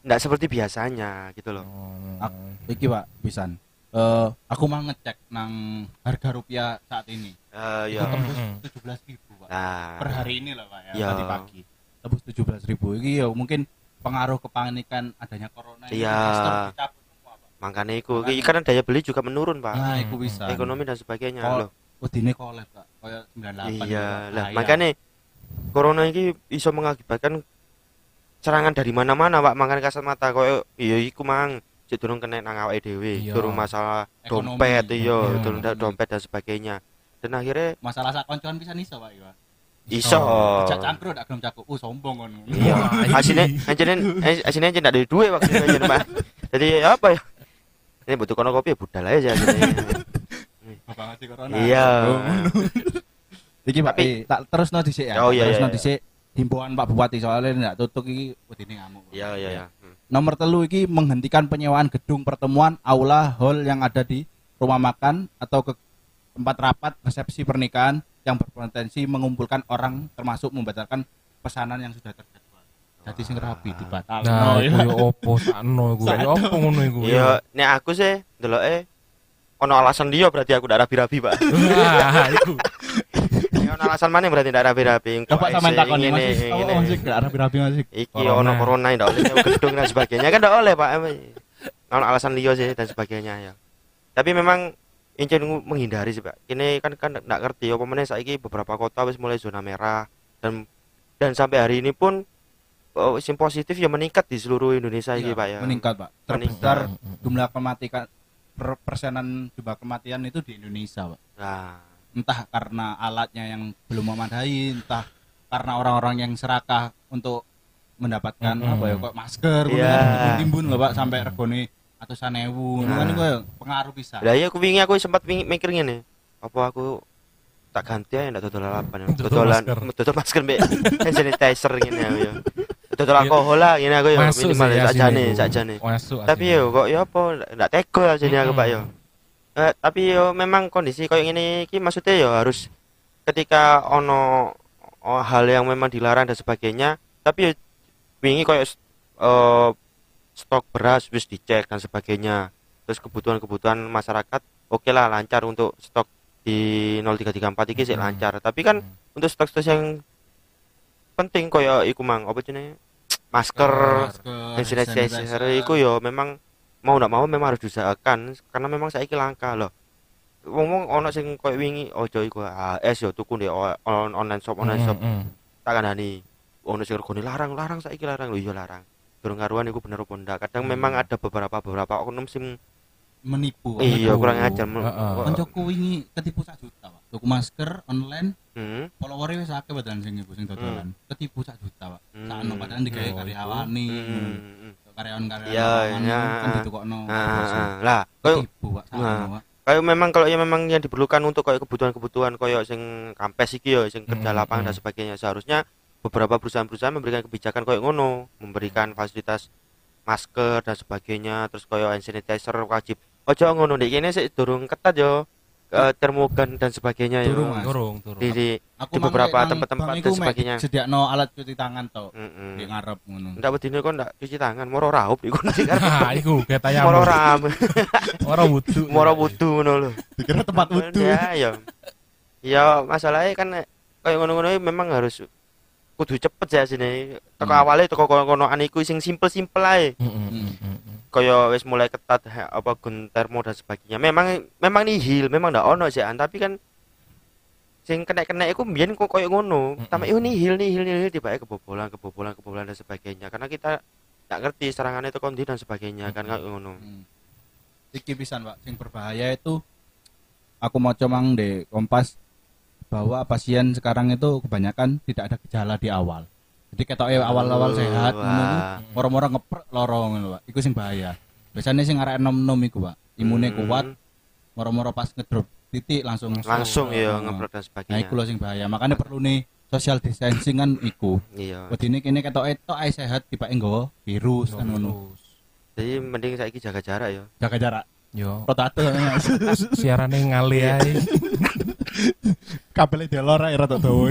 nggak seperti biasanya gitu loh. Oh. Iki Pak, pisan. Eh, aku mau ngecek nang harga rupiah saat ini. Eh, Itu ya. tembus Mm-mm. 17.000, Pak. Nah, Per hari ini lah, Pak ya, Iya. tadi pagi. Tembus 17.000. Iki ya mungkin pengaruh kepanikan adanya corona ini Iya. investor dicabut semua, Pak. makanya itu karena daya beli juga menurun pak Nah, itu bisa. ekonomi dan sebagainya Kol- loh Wedine kolab, Pak. Kayak 98 iya gitu, lah makanya corona ini bisa mengakibatkan serangan dari mana-mana pak makanya kasat mata koyo iya iku mang cek durung kena nang awake dhewe Iya. durung masalah Ekonomi. dompet iya Iya. durung dompet dan sebagainya dan akhirnya masalah sak koncoan bisa niso, Pak. Iya. iso Cak cangkruk dak gelem cakup. Uh, sombong kon. iya asine anjene asine anjene ndak ada duit waktu itu pak jadi apa ya ini butuh kono kopi ya budal aja. Bapak corona. iya Oh. Iki Pak, Tapi- tak terus no dhisik ya. Oh, iya, terus iya, no dhisik himbauan Pak Bupati soalnya ndak tutup iki wedine ngamuk. iya iya iya Hmm. Nomor telu iki menghentikan penyewaan gedung pertemuan, aula, hall yang ada di rumah makan atau ke tempat rapat resepsi pernikahan yang berpotensi mengumpulkan orang termasuk membatalkan pesanan yang sudah terjadwal. Jadi sing rapi dibatal. Nah, iku yo opo sakno iku. Yo opo ngono iku. Iya, nek aku sih ndeloke ono alasan dia berarti aku ndak rapi-rapi, Pak. Wah, iku. Ya ono alasan mana berarti ndak rapi-rapi. Ngene, Mas. Oh, ngene. Mas gak rapi-rapi Mas. Iki ono corona ndak oleh gedung dan sebagainya kan ndak oleh, Pak. Ono alasan liya sih dan sebagainya ya. Tapi memang incen menghindari sih, Pak. Ini kan kan ndak ngerti apa meneh saiki beberapa kota wis mulai zona merah dan dan sampai hari ini pun oh, sim positif ya meningkat di seluruh Indonesia Iya, iki, Pak ya. Meningkat, Pak. Meningkat. Terbesar jumlah kematian per- persenan jumlah kematian itu di Indonesia, Pak. Nah, entah karena alatnya yang belum memadai, entah karena orang-orang yang serakah untuk mendapatkan Mm-mm. apa ya kok masker yeah. timbun loh Pak sampai regone atusan ewu Nah. kan itu pengaruh bisa. Lah iya aku wingi aku sempat mikir ngene. Apa aku tak ganti aja ndak dodol lalapan ya. Dodol masker. dodol masker mbek hand sanitizer ngene ya. Dodol alkohol lah ngene aku ya Masuk minimal sakjane sakjane. Masuk. Tapi yo kok ya apa ndak tega ajane aku. Pak yo. Eh, tapi yo memang kondisi koyo ngene iki maksudnya yo harus ketika ono oh, hal yang memang dilarang dan sebagainya tapi yo wingi koyo stok beras wis dicek dan sebagainya terus kebutuhan-kebutuhan masyarakat oke lah lancar untuk stok di 0334 iki sih lancar tapi kan untuk stok-stok yang penting koyo iku mang apa jenenge masker hand sanitizer iku yo memang mau ndak mau memang harus diusahakan karena memang saiki langka loh ngomong ono sing koyo wingi ojo iku AS yo tuku di o- on- online shop online shop Mm, mm, tak kandhani ono sing regane larang larang saiki larang lho iya larang durung karuan iku bener apa ndak kadang Hmm. memang ada beberapa beberapa oknum sing menipu. iya kurang ajar Heeh. Koncoku wingi ketipu sak juta, Pak. Tuku masker online, hmm. followernya wis akeh badan sing iku sing dodolan. Ketipu sak juta, Pak. Hmm. Sakno padahal digawe Oh, karyawani. Hmm. Karyawan-karyawan Iya, lapangan iya. kan ditukokno. Ah, ah, ah. lah koyo Ketipu, Pak. Sakno, Nah. Pak. kayak memang kalau ya memang yang diperlukan untuk kayak kebutuhan-kebutuhan kayak sing kampes iki ya sing kerja Hmm, lapangan dan hmm. sebagainya seharusnya beberapa perusahaan-perusahaan memberikan kebijakan kayak ngono memberikan fasilitas masker dan sebagainya terus kayak hand sanitizer wajib ojo ngono nih ini sih durung ketat yo eh, termogan dan sebagainya Mas. Turung, turung. di, di Aku Di beberapa nang tempat-tempat dan sebagainya. Sediakno alat cuci tangan to. mm Di ngarep ngono. ndak bedine kok ndak cuci tangan moro raup iku sih kan Nah, iku moro ram Ora wudu. moro wudu ngono lho Dikira tempat wudu. ya ya ya masalahnya kan kayak ngono-ngono memang harus kudu cepet ya sini teko Hmm. awalnya teko kono-konoan iku sing simpel-simpel ae Mm, mm, mm, mm, mm. Kaya wis mulai ketat he- apa gun termo dan sebagainya memang memang nihil memang ndak ono sih tapi kan sing kena-kena iku mbiyen kok koyo ngono Mm-mm. tambah iku nihil nihil nihil tiba kebobolan kebobolan kebobolan dan sebagainya karena kita nggak ngerti serangannya itu kondi dan sebagainya kan kayak ngono Hmm. Iki pisan, Pak. Sing berbahaya itu aku mau comang di Kompas bahwa pasien sekarang itu kebanyakan tidak ada gejala di awal. Jadi ketoknya awal-awal Oh, sehat ngono orang-orang ngeprek loro ngono, Pak. Iku sing bahaya. Biasanya sing arek enom-enom iku, Pak. Imune Hmm, kuat, moro-moro pas ngedrop titik langsung langsung ya ngeprot dan Nah, sebagainya iku lho sing bahaya. Makanya perlu nih social distancing kan iku. iya Wedine kene ketok etok ae sehat dipake nggawa virus kan ngono. Jadi mending saiki jaga jarak ya Jaga jarak. Yo. Mas. Siarane ngali ae. kabel delor ae rada dawa.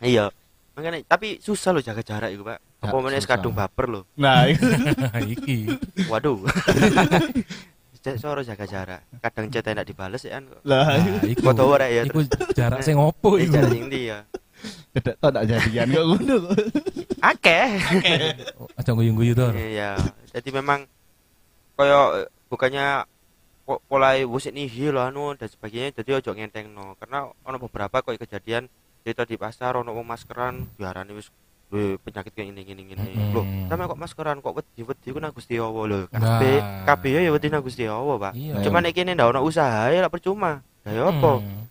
Iya. Makanya tapi susah loh jaga jarak itu, Pak. Ya, Apa meneh susah. kadung baper loh. Nah, iki. Waduh. Cek soro jaga jarak. Kadang chat enak dibales ya kan. kok. lah Nah, iku. Foto ora ya. Iku jarak sing opo Eh, iku? jarak sing ndi ya. cedek tok tak jadian kok ngono. Akeh. Aja guyu-guyu to. Iya. Jadi memang koyo eh, bukannya kok mulai wis nihil anu dan sebagainya jadi ojo ngentengno karena ono beberapa kok kejadian cerita di pasar ono maskeran diarani wis "Weh, penyakit kayak ini gini gini Mm-mm. loh sama kok maskeran kok wedi wedi ku nang Gusti Allah lho kabeh Nah. kabeh ya wedi nang Gusti Allah Pak Iya. cuma nek kene ndak ono usaha ya lah percuma ya apa Hmm.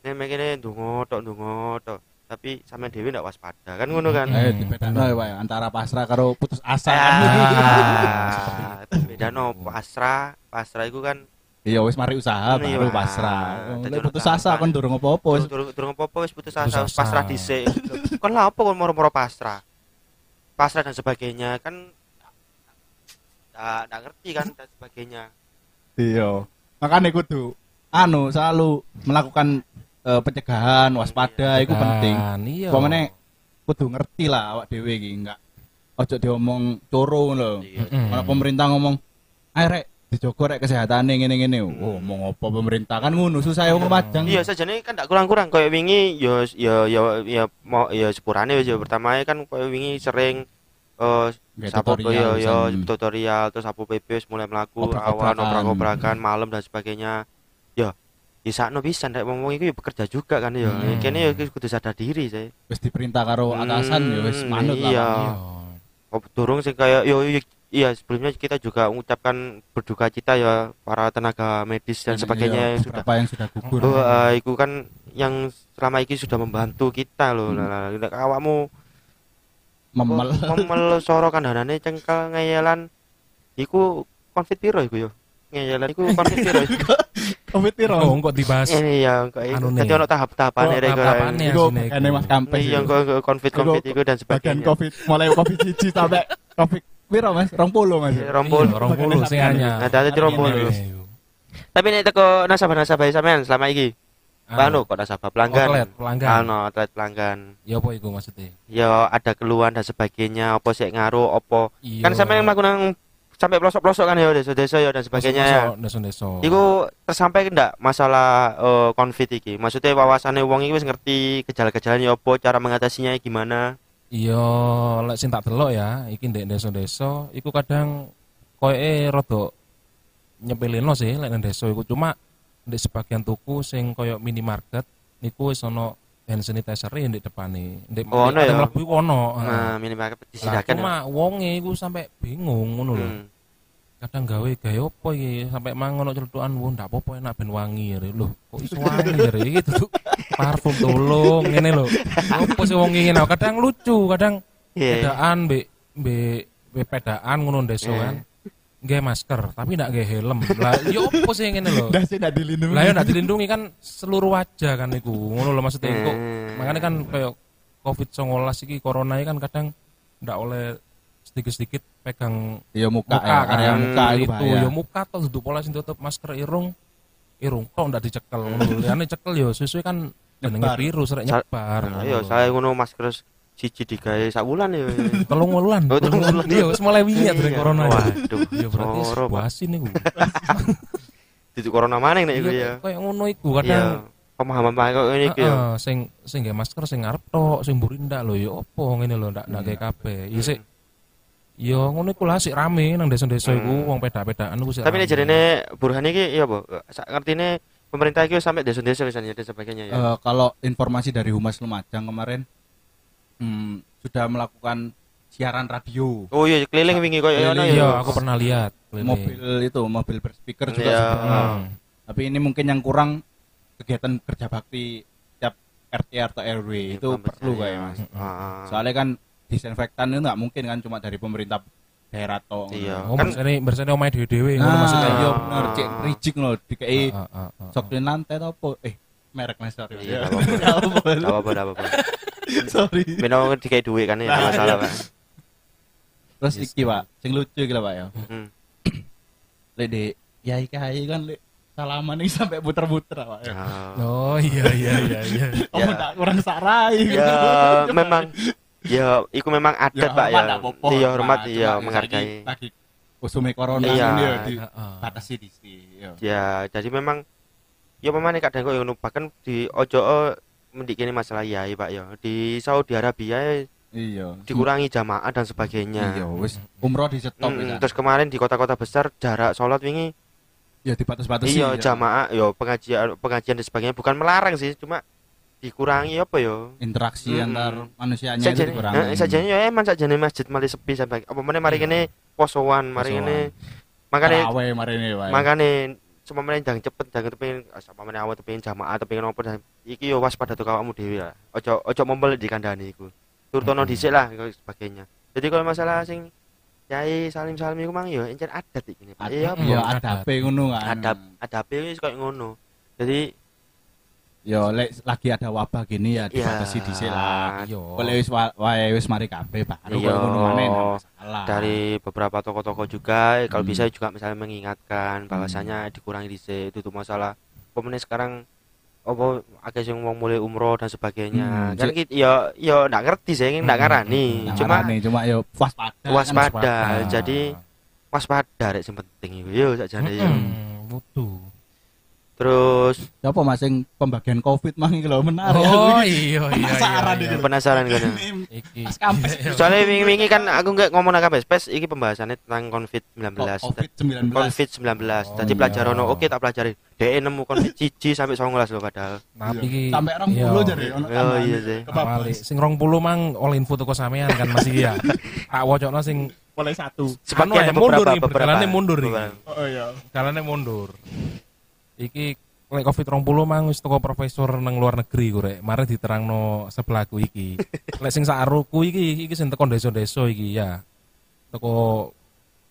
nek mek kene ndonga tok ndonga tok tapi sampe dhewe ndak waspada kan ngono kan Ayo dibedano ya, Pak, ya, antara pasrah karo putus asa. Ah, beda no pasrah pasrah itu kan Iya wis mari usaha Iya, baru pasrah. Ono putus asa kon durung apa-apa. wis. durung durung apa-apa wis putus Putus asa pasrah dhisik kan lah apa kon moro-moro pasrah pasrah dan sebagainya kan nggak ngerti kan dan sebagainya Iya. Makanya kudu anu selalu melakukan eh, pencegahan, waspada itu penting. Kan, Iya. Pokoknya kudu ngerti lah awak dhewe iki enggak ojo diomong coro lho. Iya. Kalau pemerintah ngomong, "Ayo rek dijogo rek kesehatane ngene-ngene." Oh, mau apa pemerintah kan ngono susah wong Lumajang. iya sajane kan nggak kurang-kurang kayak wingi ya ya ya ya mau ya sepurane ya pertama kan kayak wingi sering eh tutorial, ya ya pisan. tutorial terus sapo PP mulai melaku Obrak-obrakan. awan obrak-obrakan malam dan sebagainya ya ya sakno pisan rek wong itu ya bekerja juga kan ya Hmm. kene ya kudu sadar diri saya Wis diperintah karo atasan ya wis Hmm, manut lah. iya. Iya. Oh, durung sih kayak yo, yo iya sebelumnya kita juga mengucapkan berduka cita ya para tenaga medis dan Iya, sebagainya yang sudah yang sudah gugur. oh, eh, itu kan yang selama ini sudah membantu kita loh Hmm. lah lah, lah, awakmu Memel. memel soro kandhanane cengkel ngeyelan iku konfit piro iku yo ngeyelan iku konfit piro iku Covid piro? Oh, kok dibahas ini ya kok jadi nih. ono tahap-tahapane Oh, rek. Iku Mas Kampes. iya kok konfit konfit iku dan bagian sebagainya covid mulai covid siji sampai covid piro Mas? 20 Mas. Iya, rompol Iya, puluh sing anyar. Ada- ada di rompol. Iya. tapi nek teko nasabah-nasabah sampean selama iki Anu kok nasabah pelanggan. Outlet, pelanggan. Anu, outlet pelanggan. Ya apa iku maksudnya? Ya ada keluhan dan sebagainya, apa sih ngaruh, apa. Iya. Kan sampean melakukan sampai pelosok-pelosok kan ya desa-desa ya dan sebagainya ya. Desa-desa. Iku tersampai ndak masalah eh, konflik iki? Maksudnya wawasannya wong iki wis ngerti gejala-gejalanya apa, cara mengatasinya gimana? Iya, lek sing tak delok ya, iki ndek desa-desa iku kadang koyoke rada nyepelino sih lek nang desa iku cuma ndek sebagian tuku sing koyo minimarket niku wis ana hand sanitizer e ndek depane. Ndek Oh, nek ya? mlebu ono. Nah, minimal Lah, disediakan. cuma wonge iku sampai bingung ngono lho. Hmm. Kadang gawe gawe apa iki sampai mang ono celutukan wo ndak apa-apa enak ben wangi re. Lho, kok iso wangi re iki tuh parfum tolong ngene lho. Apa sih wong ngene kadang lucu, kadang Iya. pedaan be be be pedaan ngono desa Iya. kan. Nggak masker, tapi ndak nggak helm. Lah yo opo sih ngene lho. Udah sih ndak dilindungi. Lah yo ndak dilindungi kan seluruh wajah kan iku. Ngono lho maksudnya kok. Makanya kan kayak Covid-19 iki corona iki kan kadang ndak oleh sedikit-sedikit pegang Ya muka, muka ya, kan area Hmm, muka itu ya. muka tuh duduk pola sing tutup masker irung. Irung kok ndak dicekel ngono cekel yo sesuai kan jenenge virus rek nyebar. Nah, Ayo, saya ngono masker siji digawe sak wulan ya. telung wulan. Oh, telung wulan. iya wis mulai wingi dari Iya. corona Waduh, iya berarti basi niku Titik corona mana nek iku iya ya. kayak ngono iku Iya. kadang. Pemahaman Pak kok ini iki ya. Sing sing nggak masker sing ngarep tok sing mburi ndak lho ya opo ngene lho ndak ndak Iya. kabeh. Ya sik Ya ngono iku lah sik rame nang desa-desa iku Hmm. wong peda-pedaan iku sik Tapi nek jarene Burhan iki iya apa? Sak ngertine pemerintah iki sampai desa-desa misalnya dan sebagainya ya. Eh, kalau informasi dari Humas Lumajang kemarin hmm, sudah melakukan siaran radio. Oh iya keliling wingi koyo ngono ya. Iya, aku pernah lihat. keliling. Mobil itu, mobil berspeaker juga Iya. sudah. Hmm. Tapi ini mungkin yang kurang kegiatan kerja bakti tiap RT atau RW itu Paham perlu kayak Mas. Ah. Soalnya kan disinfektan itu nggak mungkin kan cuma dari pemerintah daerah toh. Iya. Oh, Kan- bersene bersene omahe dhewe-dhewe ngono Nah, maksudnya. iya bener, cek rijik loh, dikei Ah, ah, ah, ah. soklin lantai atau apa? Eh, merek mas sorry. Iya, Ya. Enggak apa-apa, enggak apa-apa. Sorry. Beno dikai duit kan ya Nah, masalah, Pak. Terus Yes, iki pak, sing lucu iki lah pak ya. Hmm. Lek di Yai Kai kan lek salaman ini sampai puter-puter Pak. Ya. Ya. Oh iya iya iya iya. Kamu Ya. tak kurang sarai. ya memang ya iku memang adat pak ya iya hormat iya menghargai lagi usume corona Iya. ini ya di Heeh. batasi di sini. ya. ya jadi memang ya memang kadang kok ngono bahkan di ojo mendik ini masalah ya pak ya di Saudi Arabia ya Iya. dikurangi jamaah dan sebagainya Iya, wis umroh di stop Mm, ya. terus kemarin di kota-kota besar jarak sholat wingi Ya dibatas-batasi. iya ya. jamaah yo pengajian pengajian dan sebagainya bukan melarang sih cuma dikurangi apa yo Interaksi Mm-mm. antar manusianya itu sajane dikurangi. eh, sajane yo emang sajane masjid malah sepi sampai apa meneh mari Iya. kene posoan mari kene makane Terawih marine wae. makane cuma meneh ndang cepet ndang kepengin sama meneh awak kepengin jamaah pengen apa dan iki yo waspada tuh awakmu dhewe lah ojo ojo membel di kandhane iku turtono Mm-mm. dhisik lah sebagainya jadi kalau masalah sing Yai salim salim iku mang yo encen adat iki. Iya ya Adat. adabe ngono kan. adab adabe wis koyo ngono jadi Ya lek lagi ada wabah gini ya ya dibatasi dhisik lah. Iya. Oleh wis wa- wae wis mari kabeh baru Iya. ngono maneh dari beberapa toko-toko juga eh, kalau Hmm. bisa juga misalnya mengingatkan bahwasanya dikurangi dhisik itu tuh masalah pemenang sekarang apa akeh sing wong mulai umroh dan sebagainya Hmm, kan kita ya ya ndak ngerti sih ndak Hmm, ngarani hmm, cuma makane, cuma yo waspada. kan. waspada Waspada. jadi waspada rek sing penting iku yo sakjane yo Mutu. Terus Ya apa Mas sing pembagian Covid mang iki lho menarik. Oh iya iya iya. Penasaran iya. iki. penasaran kan Iki. Soalnya wingi-wingi kan aku nggak ngomong nang kampus pes iki pembahasannya tentang COVID-19 Covid-19. COVID-19 Oh, tadi iya. pelajaran oke tak pelajari DE nemu COVID cici sampai 19 loh padahal Tapi iki sampai orang iya. puluh jadi ono Oh, iya sih. Sing 20 mang oleh info toko sampean kan masih ya. Tak wocokno sing mulai satu. Anu, ada eh, mundur beberapa iki, beberapa berjalannya mundur iki. beberapa. Oh iya. jalannya mundur. Iki lek Covid 20 mang wis toko profesor nang luar negeri ku rek. Mare diterangno sebelahku iki. lek sing saruku iki iki sing teko desa-desa iki ya. Teko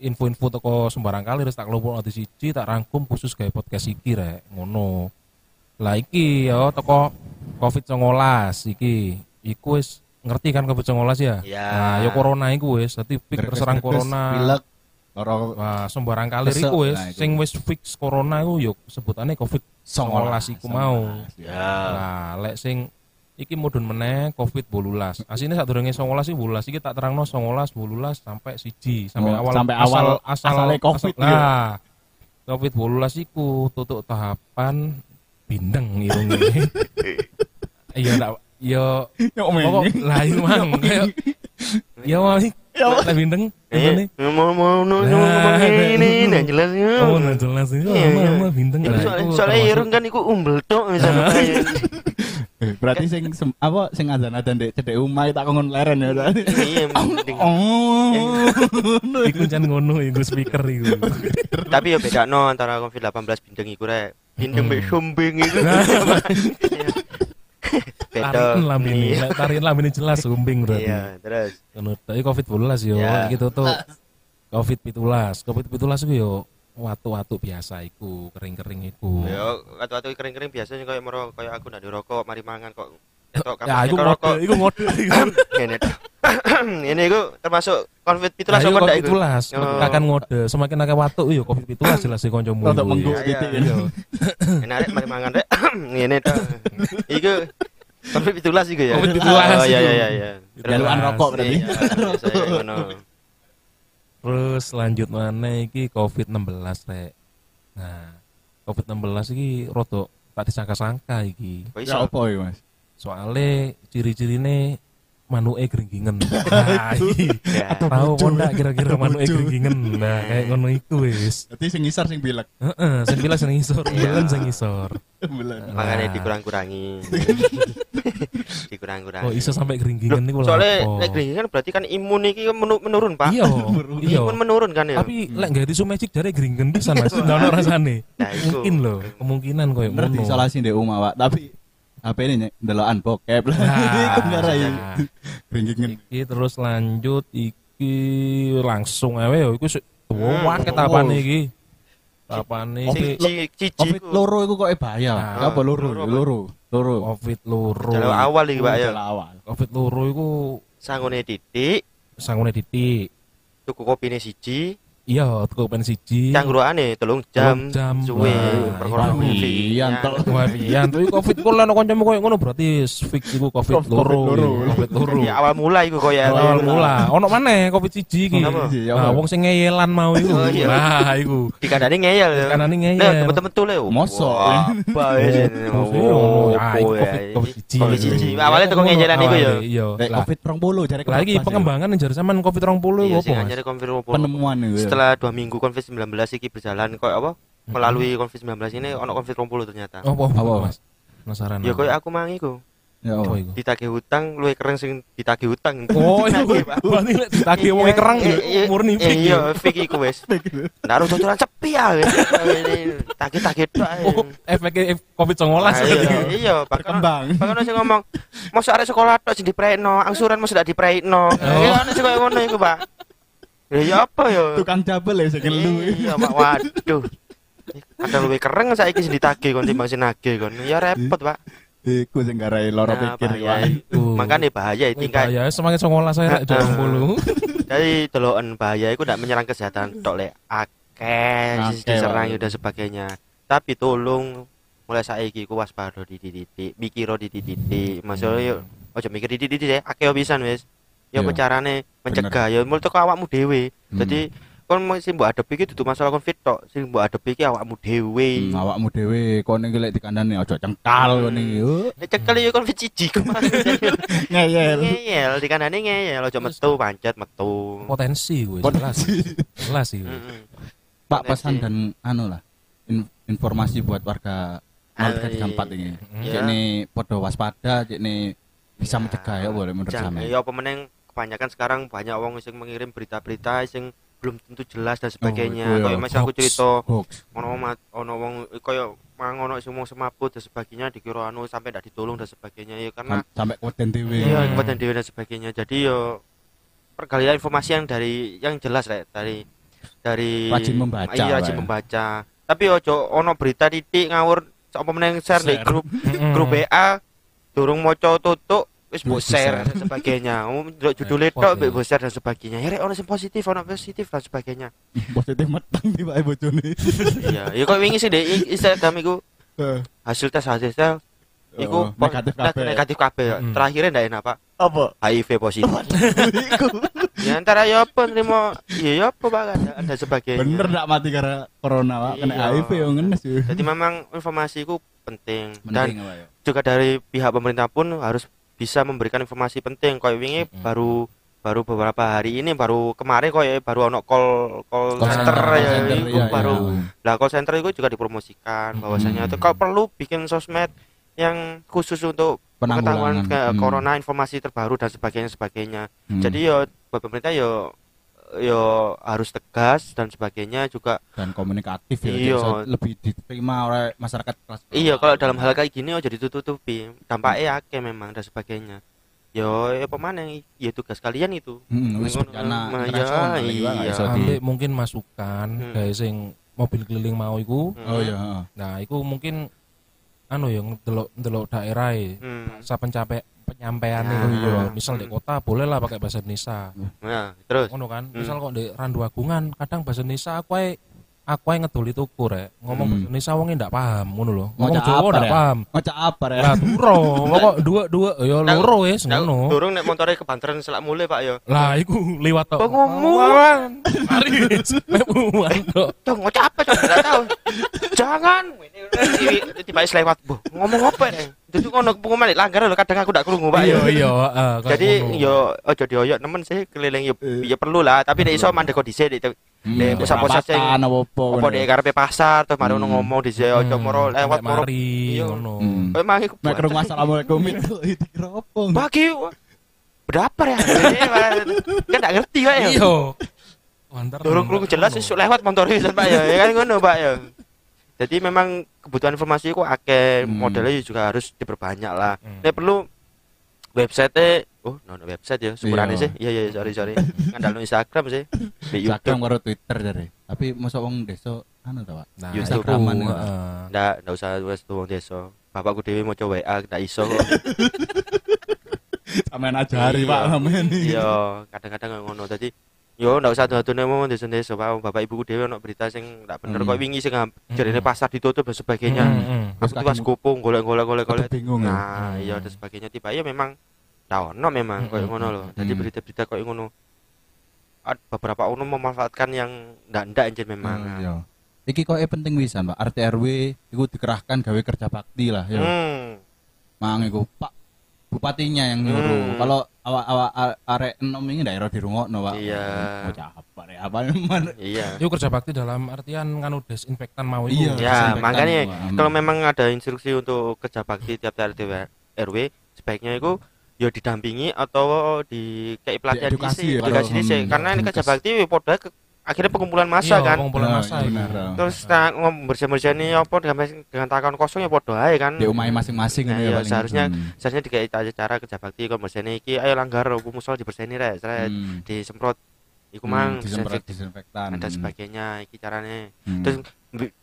info-info toko sembarang kali wis tak kelompok di siji tak rangkum khusus gawe podcast iki rek. Ngono. Lah iki ya toko Covid 19 iki. Iku wis ngerti kan Covid 19 ya? Ya. Nah, ya corona iku wis. Dadi pik terserang corona. Pilek. Loro Wah, sembarang kali iku wis nah, sing wis fix corona iku yo sebutane Covid 19 iku mau. Ya. Nah, lek sing iki mudhun meneh Covid 18. Asine sadurunge 19 iki 18 iki tak terangno 19 18 sampai siji sampai Oh, awal sampai awal asal asale Covid, asal- Nah, Covid 18 iku tutuk tahapan bindeng irunge. Iya ndak yo Yo men. lah iku mang kayak ya mau lek bindeng Eh, ini mau mau mau Nah, ini nggak jelas ya. Oh, nggak jelas itu. Iya, Mama, iya. mama bintang. Ya, Nah, soalnya irung kan iku umbel tok misalnya. Berarti sing apa sing adzan-adzan dek cedek umai tak kongon leren ya. tadi. Iya, mending. Oh. Iku jan ngono iku speaker iku. Tapi ya beda no antara COVID-18 bindeng iku rek. Bindeng mek Hmm. sumbing iku. Beda. Tarikan lambene, Iya. tarikan lambene jelas sumbing berarti. Iya, terus. Ngono. Tapi Covid 19 yo, Ya. iki tutup. Covid 17. Covid 17 iku yo watu-watu biasa iku, kering-kering iku. Ya, kata-kata kering-kering biasanya kayak mero kayak aku ndak dirokok, mari mangan kok. Ketok Ya, iku ngode, rokok. iku iku. Ngene. Ini iku termasuk COVID Lah, 17 iku apa Covid iku? 17. Oh. Akan ngode, semakin akeh watu yo Covid 17 jelas sih kancamu. Iya, titik iya. ya. Enak rek mari mangan rek. Ngene tok. Iku COVID 17 iku ya. Covid 17 Oh iya iku. iya iya iya. Jaluan rokok berarti. Iya. Terus lanjut mana iki Covid 16 rek. Nah, Covid 16 iki rodok tak disangka-sangka iki. Ya apa ya, Mas? Soale ciri-cirine manuke gringgingen. Nah, iki. Ya. Tahu kok ndak kira-kira manuke gringgingen. Nah, kayak ngono iku wis. Berarti sing ngisar sing bilek. Heeh, sing bilang sing ngisor, Iya. bilang sing ngisor. Bulan. Makanya Nah. dikurang-kurangi. dikurang-kurangi. Oh, iso sampai gringgingen niku lho. Soalnya apa? nek berarti kan imun iki menu- menurun, Pak. Iya, iya. Imun menurun kan ya. Tapi lek gawe tisu magic jare gringgen pisan Mas. Ndak ono rasane. Nah. Mungkin loh, kemungkinan koyo ngono. diisolasi ndek omah, Pak. Tapi HP ini nyek ndelokan bokep lah. Iku ngarai. Nah, Ringgingen. iki terus lanjut iki langsung ae yo iku tuwa Hmm, wae oh. tapane iki. Tapane Sing iki ci- cici Covid loro iku kok e bahaya. Nah, Apa loro? loro. Loro. Covid loro. Jalan awal iki, Pak ya. Awal. Covid loro iku Sangune titik, sangune titik. tuku kopine siji, Iya, tuku pen siji. Cangkrukane telung jam. Telung jam. Suwe Wah, perkara iya, wifi. iya, Ya. tok. Wah, iya, tapi Covid ku lan kancamu koyo ngono berarti fix iku Covid Covid loro. iya, Covid loro. Ya awal mulai iku koyo Awal mula. Ono maneh Covid siji iki. Iya, Nah, wong sing ngeyelan mau iku. Iya. Nah, iku. Dikandani ngeyel. ya. Dikandani ngeyel. Nah, temen-temen tuh le. Mosok. Wah, bae sini. Oh, ya, ya, Covid ini? Covid siji. Covid siji. Awalnya tuh ngeyelan iku ya. Iya. Covid 20 jare Lah iki pengembangan yang jare sampean Covid 20 Iya, iku sing apa? Mas? anyare konfirmasi penemuan itu. Setelah dua minggu covid 19 iki berjalan kok apa melalui covid 19 ini ono covid 20 ternyata Oh, apa, Apa, Mas? Penasaran. ya koyo aku mang iku Ya, Apa oh. iku? ditagih hutang luwih keren sing ditagih hutang Oh, iya. Berarti lek ditagih wong Iya, kerang iya, ya iya, murni iya, fake. iya ya. fake iku wis naruh tuturan sepi ya tagih-tagih tok. Oh, efeknya Covid 19 Ah, iya, iya Berkembang. bahkan sing ngomong mosok arek sekolah tok sing dipreikno angsuran mosok dak dipreikno Oh. ya ono sing koyo ngono iku Pak ya ya apa ya Tukang jabel ya sing lu. Iya, Pak. Waduh. Ada luwih keren saiki sing ditagih kon timbang sing nagih kon. Ya repot, Pak. Iku sing garai loro Nah, pikir. Iku. Makanya bahaya Wih, tingkat. bahaya semakin 19 saya rek ah. 20. Jadi deloken bahaya itu tidak menyerang kesehatan tok lek akeh diserang Pak. dan sebagainya. Tapi tolong mulai saiki ku waspada di titik, mikiro di titik. Maksudnya yo ojo mikir di titik ya, akeh pisan wis. Ya apa Iya. carane mencegah ya mulai teko awakmu dhewe. Hmm. Jadi kon sing mbok adepi iki dudu masalah covid tok, sing mbok adepi iki awakmu dhewe. Hmm, awakmu dhewe kono iki lek dikandani aja cengkal kono iki. Oh, Nek cekel ya covid siji kemarin. Ngeyel. ngeyel di kanane ngeyel aja metu pancet metu. Potensi gue jelas. Jelas sih. Heeh. Pak pesan dan anu lah in- informasi buat warga warga di tempat ini. iya. Cek ini podo waspada, cek ini bisa Ya, mencegah ya boleh menurut sampean. ya apa meneng kebanyakan sekarang banyak wong sing mengirim berita-berita sing belum tentu jelas dan sebagainya. Oh, itu ya, Kayak aku cerita ono mat ono wong koyo mang ono sing wong semaput dan sebagainya dikira anu sampai ndak ditolong dan sebagainya ya karena Sam- sampai kuaten dhewe. iya kebutuhan dewi dan sebagainya. Jadi yo pergalian informasi yang dari yang jelas rek dari dari Rajin membaca Iya, rajin membaca. Tapi ojo ono berita titik ngawur apa meneng share di grup grup WA durung maca tutuk wis mbok Wis share dan sebagainya. Um, tok ya. mbok mbok share dan sebagainya. Ya rek ono sing positif, ono positif dan sebagainya. Positif meteng tiba bojone. Iya, ya kok wingi sih di Instagram iku Eh, hasil tes hasil tes iku Oh, negatif neg- kabeh. negatif kabeh. Mm. Terakhirnya ndak enak, Pak. Apa? HIV positif. ya antara ya apa nerimo ya ya apa Pak ada, sebagainya. Bener ndak mati karena corona, Pak. Kena Iya. HIV yo ngenes yo. Jadi memang informasi itu penting dan Penting, Pak, ya. juga dari pihak pemerintah pun harus bisa memberikan informasi penting. Kayak wingi Mm-mm. baru baru beberapa hari ini baru kemarin kok ya baru ono call call, Call center, center, ya center, iya, baru iya. lah call center itu juga dipromosikan bahwasanya Mm. itu kalau perlu bikin sosmed yang khusus untuk pengetahuan ke Hmm. corona informasi terbaru dan sebagainya sebagainya Hmm. jadi yo pemerintah yo yo harus tegas dan sebagainya juga dan komunikatif ya bisa lebih diterima oleh masyarakat kelas bawah. Iya, kalau dalam hal kayak gini oh jadi ditutupi. Dampaknya akeh memang dan sebagainya. Yo, ya pemana ya tugas kalian itu. Hmm, wis nah, internasional iya, iya. Ambek mungkin masukan Hmm. kayak sing mobil keliling mau iku. Oh iya, heeh. Nah, iku mungkin anu ya ndelok ndelok daerah e. Hmm. Sa pencape penyampaian Ya. itu iya. Misal di kota boleh lah pakai bahasa Indonesia. Nah, terus Ngono kan. Hmm. Misal kok di Randu Agungan kadang bahasa Indonesia aku aku ae ngedoli tuku rek. Ngomong Hmm. Indonesia wong ndak paham ngono lho. Ngomong Jawa apa, ndak Rek? paham. Ngocak apa ya? Lah duro, pokok dua-dua ya Nah, loro wis ngono. durung nek montore kebanteran selak mulai Pak yo. Lah iku liwat tok. Ngomong? Mari mek muan tok. Cok, ngocak apa? Enggak tahu. Jangan. Tiba tiba lewat, "Boh, ngomong apa nih?" Itu ngono pengumuman langgar lho kadang aku ndak krungu Pak yo. Iya iya, Jadi ngono. yo ojo dioyok nemen sih keliling yo Eh. ya perlu lah, tapi nek iso mandek kok dhisik Nek pusat-pusat sing- perapatan apa apa. apa di karepe pasar terus mari Hmm. ngomong di ojo Hmm, moro lewat sampai moro Iya. ngono. Hmm. Kowe mang iku Mek krungu assalamualaikum itu dikira apa? bagi berapa ya kan gak ngerti Pak ya Iya. Antar Durung krungu jelas wis lewat motor iki Pak ya ya kan ngono Pak ya jadi memang kebutuhan informasi ku akeh Hmm. modelnya juga harus diperbanyak lah Hmm. nek perlu website oh no, no website ya Iya. sih iya iya sorry sorry ngandalno Instagram sih di Instagram YouTube karo Twitter dari. Tapi masa wong desa anu ta, Pak? Nah, YouTube. Heeh. ndak ndak usah wes tuwong desa bapakku dhewe mau coba WA ndak iso kok Sampean ajari Iya. Pak sampean iya kadang-kadang ngono tadi yo ndak usah adu-adune mau desa-desa Pak. bapak ibuku dhewe ono berita sing ndak bener Hmm. kok wingi sing jarine pasar ditutup dan sebagainya Hmm, hmm. aku tuh pas kupung golek-golek golek-golek bingung ya. nah iya dan sebagainya tiba ya memang ndak ono memang Hmm, koyo hmm, ngono loh jadi hmm. berita-berita koyo ngono Ad- beberapa oknum memanfaatkan yang ndak-ndak anjir memang Hmm, iya. Iki kok penting wisan, Pak. RT RW iku dikerahkan gawe kerja bakti lah ya. hmm. Mang iku Pak bupatinya yang nyuruh. Hmm. Kalau awak-awak a- arek enom ini daerah dirungokno, Pak. Iya. Oh, capek arek apa iya Itu kerja bakti dalam artian nganu desinfektan mau Iya. itu. ya makanya gua. Hmm. kalau memang ada instruksi untuk kerja bakti tiap RT RW sebaiknya itu ya didampingi atau di kayak pelatihan Diedukasi dhisik, ya, edukasi hmm, karena ini kerja bakti podo ke- akhirnya pengumpulan massa Iya, kan pengumpulan Nah, massa iya itu. benar. terus nah, ngom bersih-bersih ini apa dengan, dengan takon kosong ya podo aja kan di rumah masing-masing Nah, ini ya iya, seharusnya Hmm. seharusnya aja cara kerja bakti kalau bersih iki ayo langgar aku musola dibersihini rek seret Hmm. disemprot iku Hmm, mang disemprot disinfek- disinfektan dan sebagainya iki caranya Hmm. terus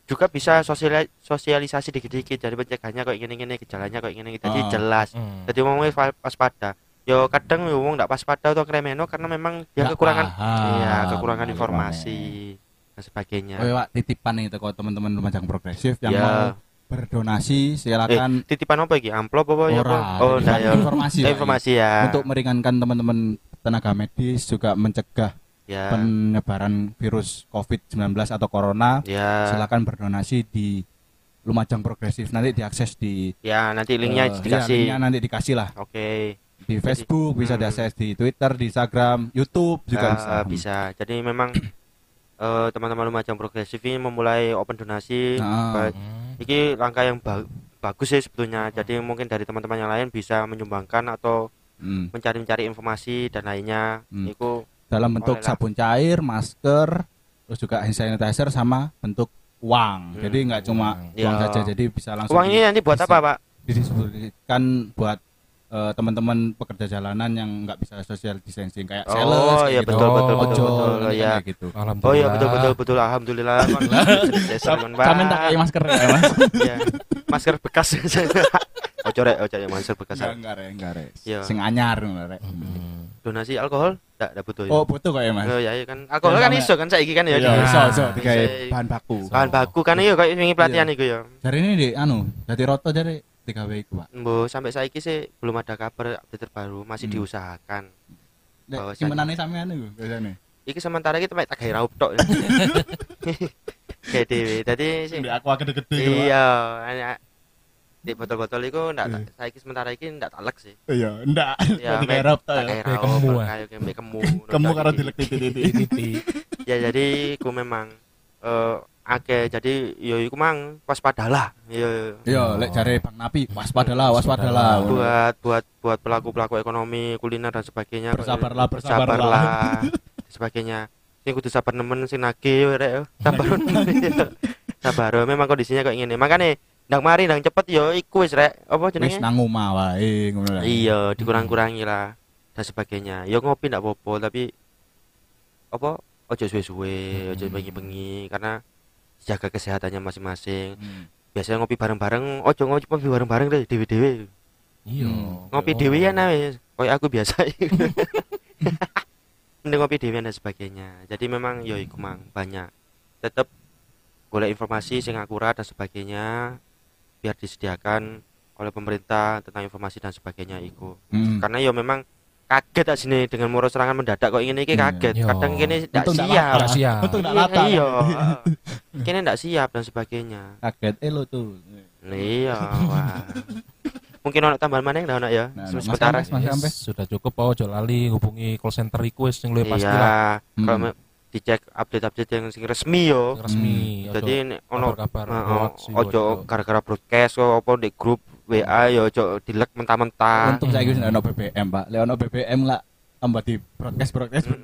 juga bisa sosiali- sosialisasi dikit-dikit dari pencegahannya kok gini-gini gejalanya kok gini jadi Oh. jelas Hmm. jadi ngomongnya waspada yo kadang yo wong ndak waspada atau kremeno karena memang dia Nggak kekurangan paham. iya kekurangan Nggak informasi dan sebagainya. Oh, Pak, titipan nih teko teman-teman Lumajang Progresif yang Ya. mau berdonasi silakan. Titipan apa iki? Amplop apa ya apa? oh ndak ya. informasi, Eh, Pak. informasi ya. untuk meringankan teman-teman tenaga medis juga mencegah ya. penyebaran virus COVID-19 atau corona ya. silakan berdonasi di Lumajang Progresif. Nanti diakses di ya nanti linknya eh, dikasih. ya, linknya nanti dikasih lah. Oke di Facebook bisa hmm. diakses di Twitter di Instagram YouTube juga Ya, bisa bisa jadi memang eh, teman-teman Lumajang Progresif ini memulai open donasi Nah. Iki langkah yang ba- bagus sih sebetulnya. Jadi mungkin dari teman-teman yang lain bisa menyumbangkan atau hmm. mencari-cari informasi dan lainnya. Hmm. Iku dalam bentuk sabun cair masker terus juga hand sanitizer sama bentuk uang Hmm. jadi nggak cuma Ya. uang saja jadi bisa langsung uang ini nanti buat apa, Pak? didiskusikan buat eh, teman-teman pekerja jalanan yang nggak bisa social distancing kayak Oh, sales kayak iya, gitu. betul, betul, ojol betul, betul, iya. kayak gitu. Oh iya betul betul betul alhamdulillah. Kami tak pakai masker ya mas Iya. Masker bekas. ojo rek, ojo ya masker bekas. enggak enggak re enggak re Iya. sing anyar ngono, re Hmm. Donasi alkohol enggak enggak butuh ya. oh butuh kok ya mas Oh iya iya kan. Alkohol Ya, kan iso kan saiki kan ya. iya iso iso Bisa- digawe bahan baku Bahan baku kan iya kayak wingi pelatihan iku ya. dari ini di anu dari roto dari digawe iku pak Mbok sampai saiki sih belum ada kabar update terbaru, masih Hmm. diusahakan. Nek Bawa simpenane sampean iku biasane Iki sementara iki tempat tak gawe raup tok. Kayak dhewe. Dadi sing di aku gede-gede iya, di botol-botol iku ndak Iya. tak- saiki sementara iki ndak talek sih. iya enggak Ya, mek- kayak rap tak ya gawe Kayak raup, kemu, kayak kemu. kamu ndak karo iki. dilek titik-titik Titik. Ya jadi ku memang eh akeh jadi yo iku mang waspadalah. Yo Yo, lek jare Bang Napi, waspadalah, waspadalah. buat buat buat pelaku pelaku ekonomi kuliner dan sebagainya. Bersabarlah, bersabarlah. Sebagainya. Sing kudu sabar nemen sing nagih rek sabar. Sabar memang kondisinya kayak gini makanya ndang mari ndang cepet yo iku wis rek. Apa Wis jenenge nang omah wae ngono lah. iya dikurang-kurangi lah dan sebagainya. Yo ngopi ndak apa-apa tapi apa ojo suwe-suwe ojo Hmm. bengi-bengi karena jaga kesehatannya masing-masing Hmm. biasanya ngopi bareng-bareng ojo ngopi bareng-bareng deh dewe-dewe Iya. Hmm. ngopi dhewean ae koyo aku biasa mending ngopi dhewean dan sebagainya jadi memang yo iku mang banyak tetap golek informasi sing akurat dan sebagainya biar disediakan oleh pemerintah tentang informasi dan sebagainya iku Hmm. karena yo memang kaget tak sini dengan moro serangan mendadak kok ini iki Iya. kaget Yo. kadang ndak Untung ndak siap lata. Ndak siap. Untung ndak Iya, lata. iya kini ndak siap dan sebagainya Kaget eh lo tuh. iya wah mungkin ono tambahan mana yang ya Nah, nah, Mas sementara Kampes, Mas Yes, sudah cukup Pak ojo lali hubungi call center request yang luwih pasti lah iya Hmm. kalau me- dicek update-update yang sing resmi yo resmi. ojo jadi ono kabar-kabar Heeh, hoax iku ojo gara-gara broadcast kok apa di grup WA yo ojo dilek mentah-mentah Untung saya wis ono BBM, Pak. Lek ono BBM lah tambah di broadcast broadcast iku,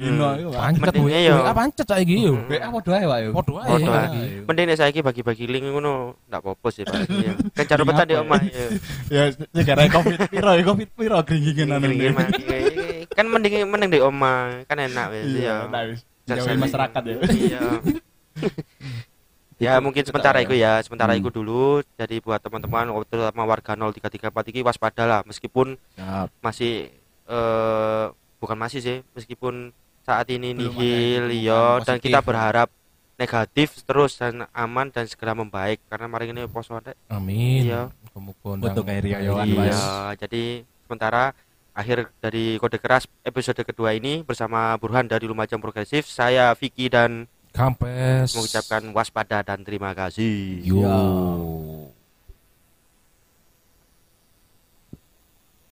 Pak. Pancet WA yo. WA pancet yo. Mm. WA padha ae, Pak yo. Padha ae. Padha ae. saiki. mending nek saiki bagi-bagi link ngono ndak apa-apa sih Pak iya kan cara petan di omah yo Ya negara Covid piro ya Covid piro gringingin anu. Kan mending mending di omah kan enak wis Iya, ya nah wis. Jas- Jauhi masyarakat ya. iya ya mungkin sementara itu ya sementara Hmm. itu dulu jadi buat teman-teman terutama warga 0334 ini waspada lah meskipun Siap. masih eh bukan masih sih meskipun saat ini Belum nihil yo dan positif. kita berharap negatif terus dan aman dan segera membaik karena mari ini poso ada Amin. Iya. Untuk kayak Iya. Mas. Iya, jadi sementara akhir dari kode keras episode kedua ini bersama Burhan dari Lumajang Progresif, saya Vicky dan Kampes. mengucapkan waspada dan terima kasih. Yo.